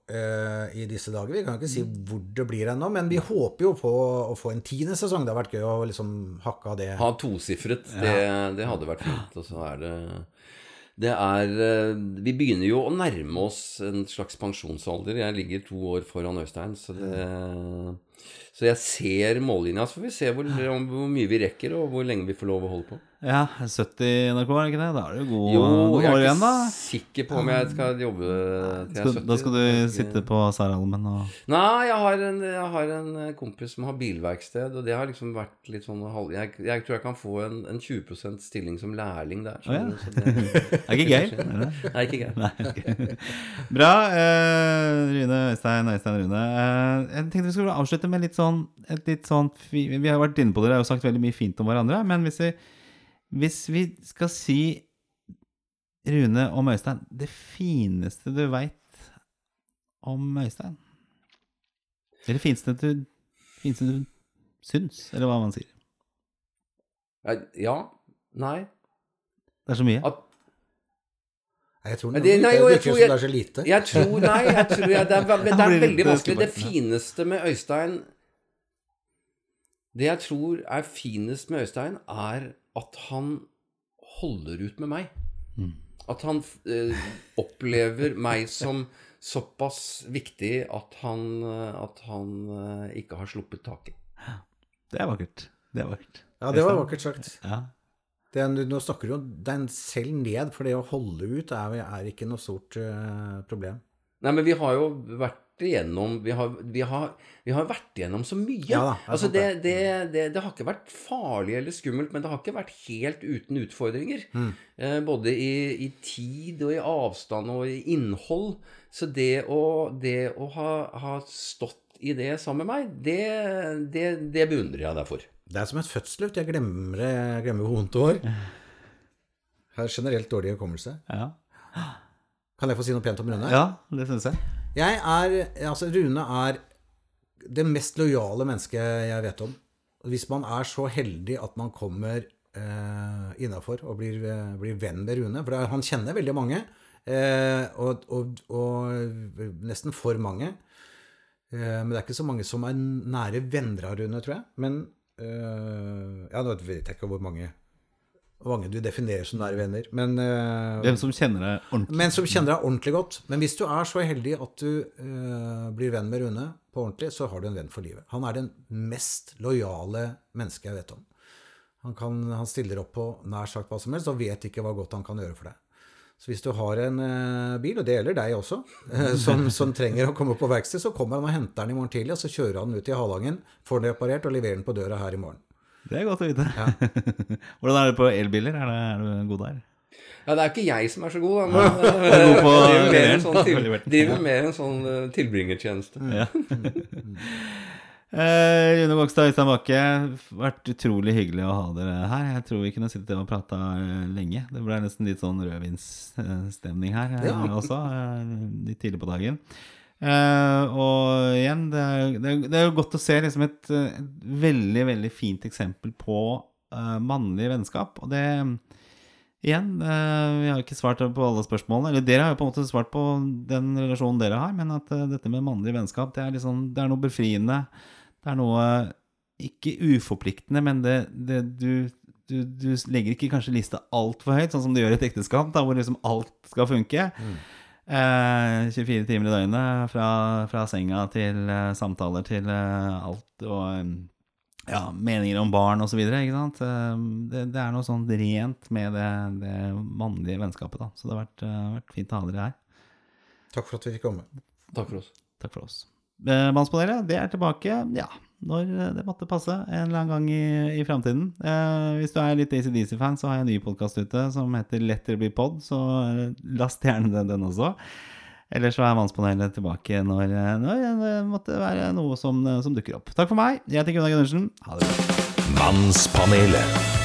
C: eh, i disse dager. Vi kan ikke si hvor det blir ennå, men vi håper jo på å få en tiende sesong. Det har vært gøy å liksom hakke av det.
D: Ha tosifret, det, det hadde vært fint. Og så er det Det er eh, Vi begynner jo å nærme oss en slags pensjonsalder. Jeg ligger to år foran Øystein, så det Så jeg ser mållinja, så får vi se hvor, hvor mye vi rekker, og hvor lenge vi får lov å holde på.
B: Ja, 70 NRK, er det ikke det? Da er det jo god
D: Jo,
B: noen
D: jeg
B: år
D: er
B: igjen, da.
D: ikke sikker på om jeg skal jobbe til jeg er
B: Skal,
D: 70.
B: da skal du sitte på Saralmen og
D: Nei, jeg har, en, jeg har en eh, kompis som har bilverksted, og det har liksom vært litt sånn halv... Jeg, jeg tror jeg kan få en, en 20% stilling som lærling der.
B: Å, ja.
D: skjønner du, så det,
B: Det *laughs* er ikke gøy. er det? *laughs*
D: Nei, ikke gøy.
B: Nei, ok. Bra. Eh, Rune, Øystein, Øystein, Rune. Eh, jeg tenkte vi skulle avslutte med litt sånn, et litt sånn fi- Vi har vært inne på det, dere har jo sagt veldig mye fint om hverandre. Men hvis vi, hvis vi skal si Rune om Øystein Det fineste du veit om Øystein? Eller fineste du, fineste du syns, eller hva man sier.
D: Ja. Nei.
B: Det er så mye.
D: At,
C: Jeg tror det,
D: nei, jo, jeg tror jeg,
C: jeg- er
D: jeg tror Nei, jeg tror jeg, det, er, *laughs* det er veldig vanskelig. Det fineste med Øystein Det jeg tror er finest med Øystein, er at han holder ut med meg.
B: Mm.
D: At han eh, opplever meg som såpass viktig at han, eh, at han eh, ikke har sluppet taket.
B: Det er vakkert. Det er vakkert.
C: Ja, det var vakkert sagt.
B: Ja.
C: Det er, nå snakker du jo den selv ned, for det å holde ut er, er ikke noe stort uh, problem.
D: Nei, men vi har jo vært igjennom Vi har, vi har, vi har vært igjennom så mye.
C: Ja da, det
D: altså
C: sant
D: det,
C: det.
D: det, det, det har ikke vært farlig eller skummelt, men det har ikke vært helt uten utfordringer.
C: Mm.
D: Eh, både i, i tid og i avstand og i innhold. Så det å, det å ha, ha stått i det sammen med meg, det, det, det beundrer jeg deg for.
C: Det er som et fødsel. Jeg glemmer, det- jeg glemmer hvor vondt det var. Har generelt dårlig hukommelse.
B: Ja.
C: Kan jeg få si noe pent om Rune?
B: ja, det syns jeg.
C: Jeg er, altså Rune er det mest lojale mennesket jeg vet om. Hvis man er så heldig at man kommer eh, innafor og blir, blir venn med Rune For han kjenner veldig mange, eh, og, og, og nesten for mange. Eh, men det er ikke så mange som er nære venner av Rune, tror jeg. Men eh, Ja, nå vet jeg ikke hvor mange, mange du definerer som nære venner, men eh,
B: Hvem som kjenner deg ordentlig.
C: men som kjenner deg ordentlig godt. Men hvis du er så heldig at du uh, blir venn med Rune på ordentlig, så har du en venn for livet. Han er den mest lojale mennesket jeg vet om. Han, kan, han stiller opp på nær sagt hva som helst og vet ikke hva godt han kan gjøre for deg. Så hvis du har en uh, bil, og det gjelder deg også, uh, som, *laughs* som trenger å komme på verksted, så kommer han og henter den i morgen tidlig, og så kjører han ut i Halangen, får den reparert og leverer den på døra her i morgen.
B: Det er godt å vite. *laughs* Hvordan er det på elbiler? Er, det, er du god der?
D: Ja, det er ikke jeg som er så god, da, men *laughs*
B: jeg god på *laughs*
D: driver mer en sånn, til, driver mer en sånn eh, tilbringertjeneste.
B: Ja. Eh, Rune Vågstad, Øystein Bakke, vært utrolig hyggelig å ha dere her. Jeg tror vi kunne sittet og prata lenge. Det ble nesten litt sånn rødvinsstemning her eh,
C: Ja.
B: også, eh, litt tidlig på dagen. Eh, og igjen, det er, det, er, jo godt å se liksom et, et veldig, veldig fint eksempel på uh, mannlig vennskap. Og det Igjen, uh, vi har ikke svart på alle spørsmålene. Eller dere har jo på en måte svart på den relasjonen dere har, men at dette med mannlig vennskap, det er, liksom, det er noe befriende. Det er noe ikke uforpliktende, men det, det du, du, du legger ikke kanskje lista altfor høyt, sånn som du gjør i et ekteskap, da, hvor liksom alt skal funke. Eh, 24 timer i døgnet, fra, fra senga til eh, samtaler til eh, alt. Og eh, ja, meninger om barn osv. Det, det er noe sånn rent med det, det mannlige vennskapet. da Så det har vært, eh, vært fint å ha dere her.
C: Takk for at vi fikk komme.
D: Takk for oss.
B: Takk for oss. Eh, Mannspanelet det er tilbake ja, når det måtte passe, en eller annen gang i, i framtiden. Eh, hvis du er litt ACDC-fan, så har jeg en ny podkast ute som heter Lettere There Be Pod, så eh, last gjerne den, den også. Ellers så er Mannspanelet tilbake når, eh, når det måtte være noe som, som dukker opp. Takk for meg. Jeg heter Gunnar Gundersen. Ha det bra.
A: Mannspanelet.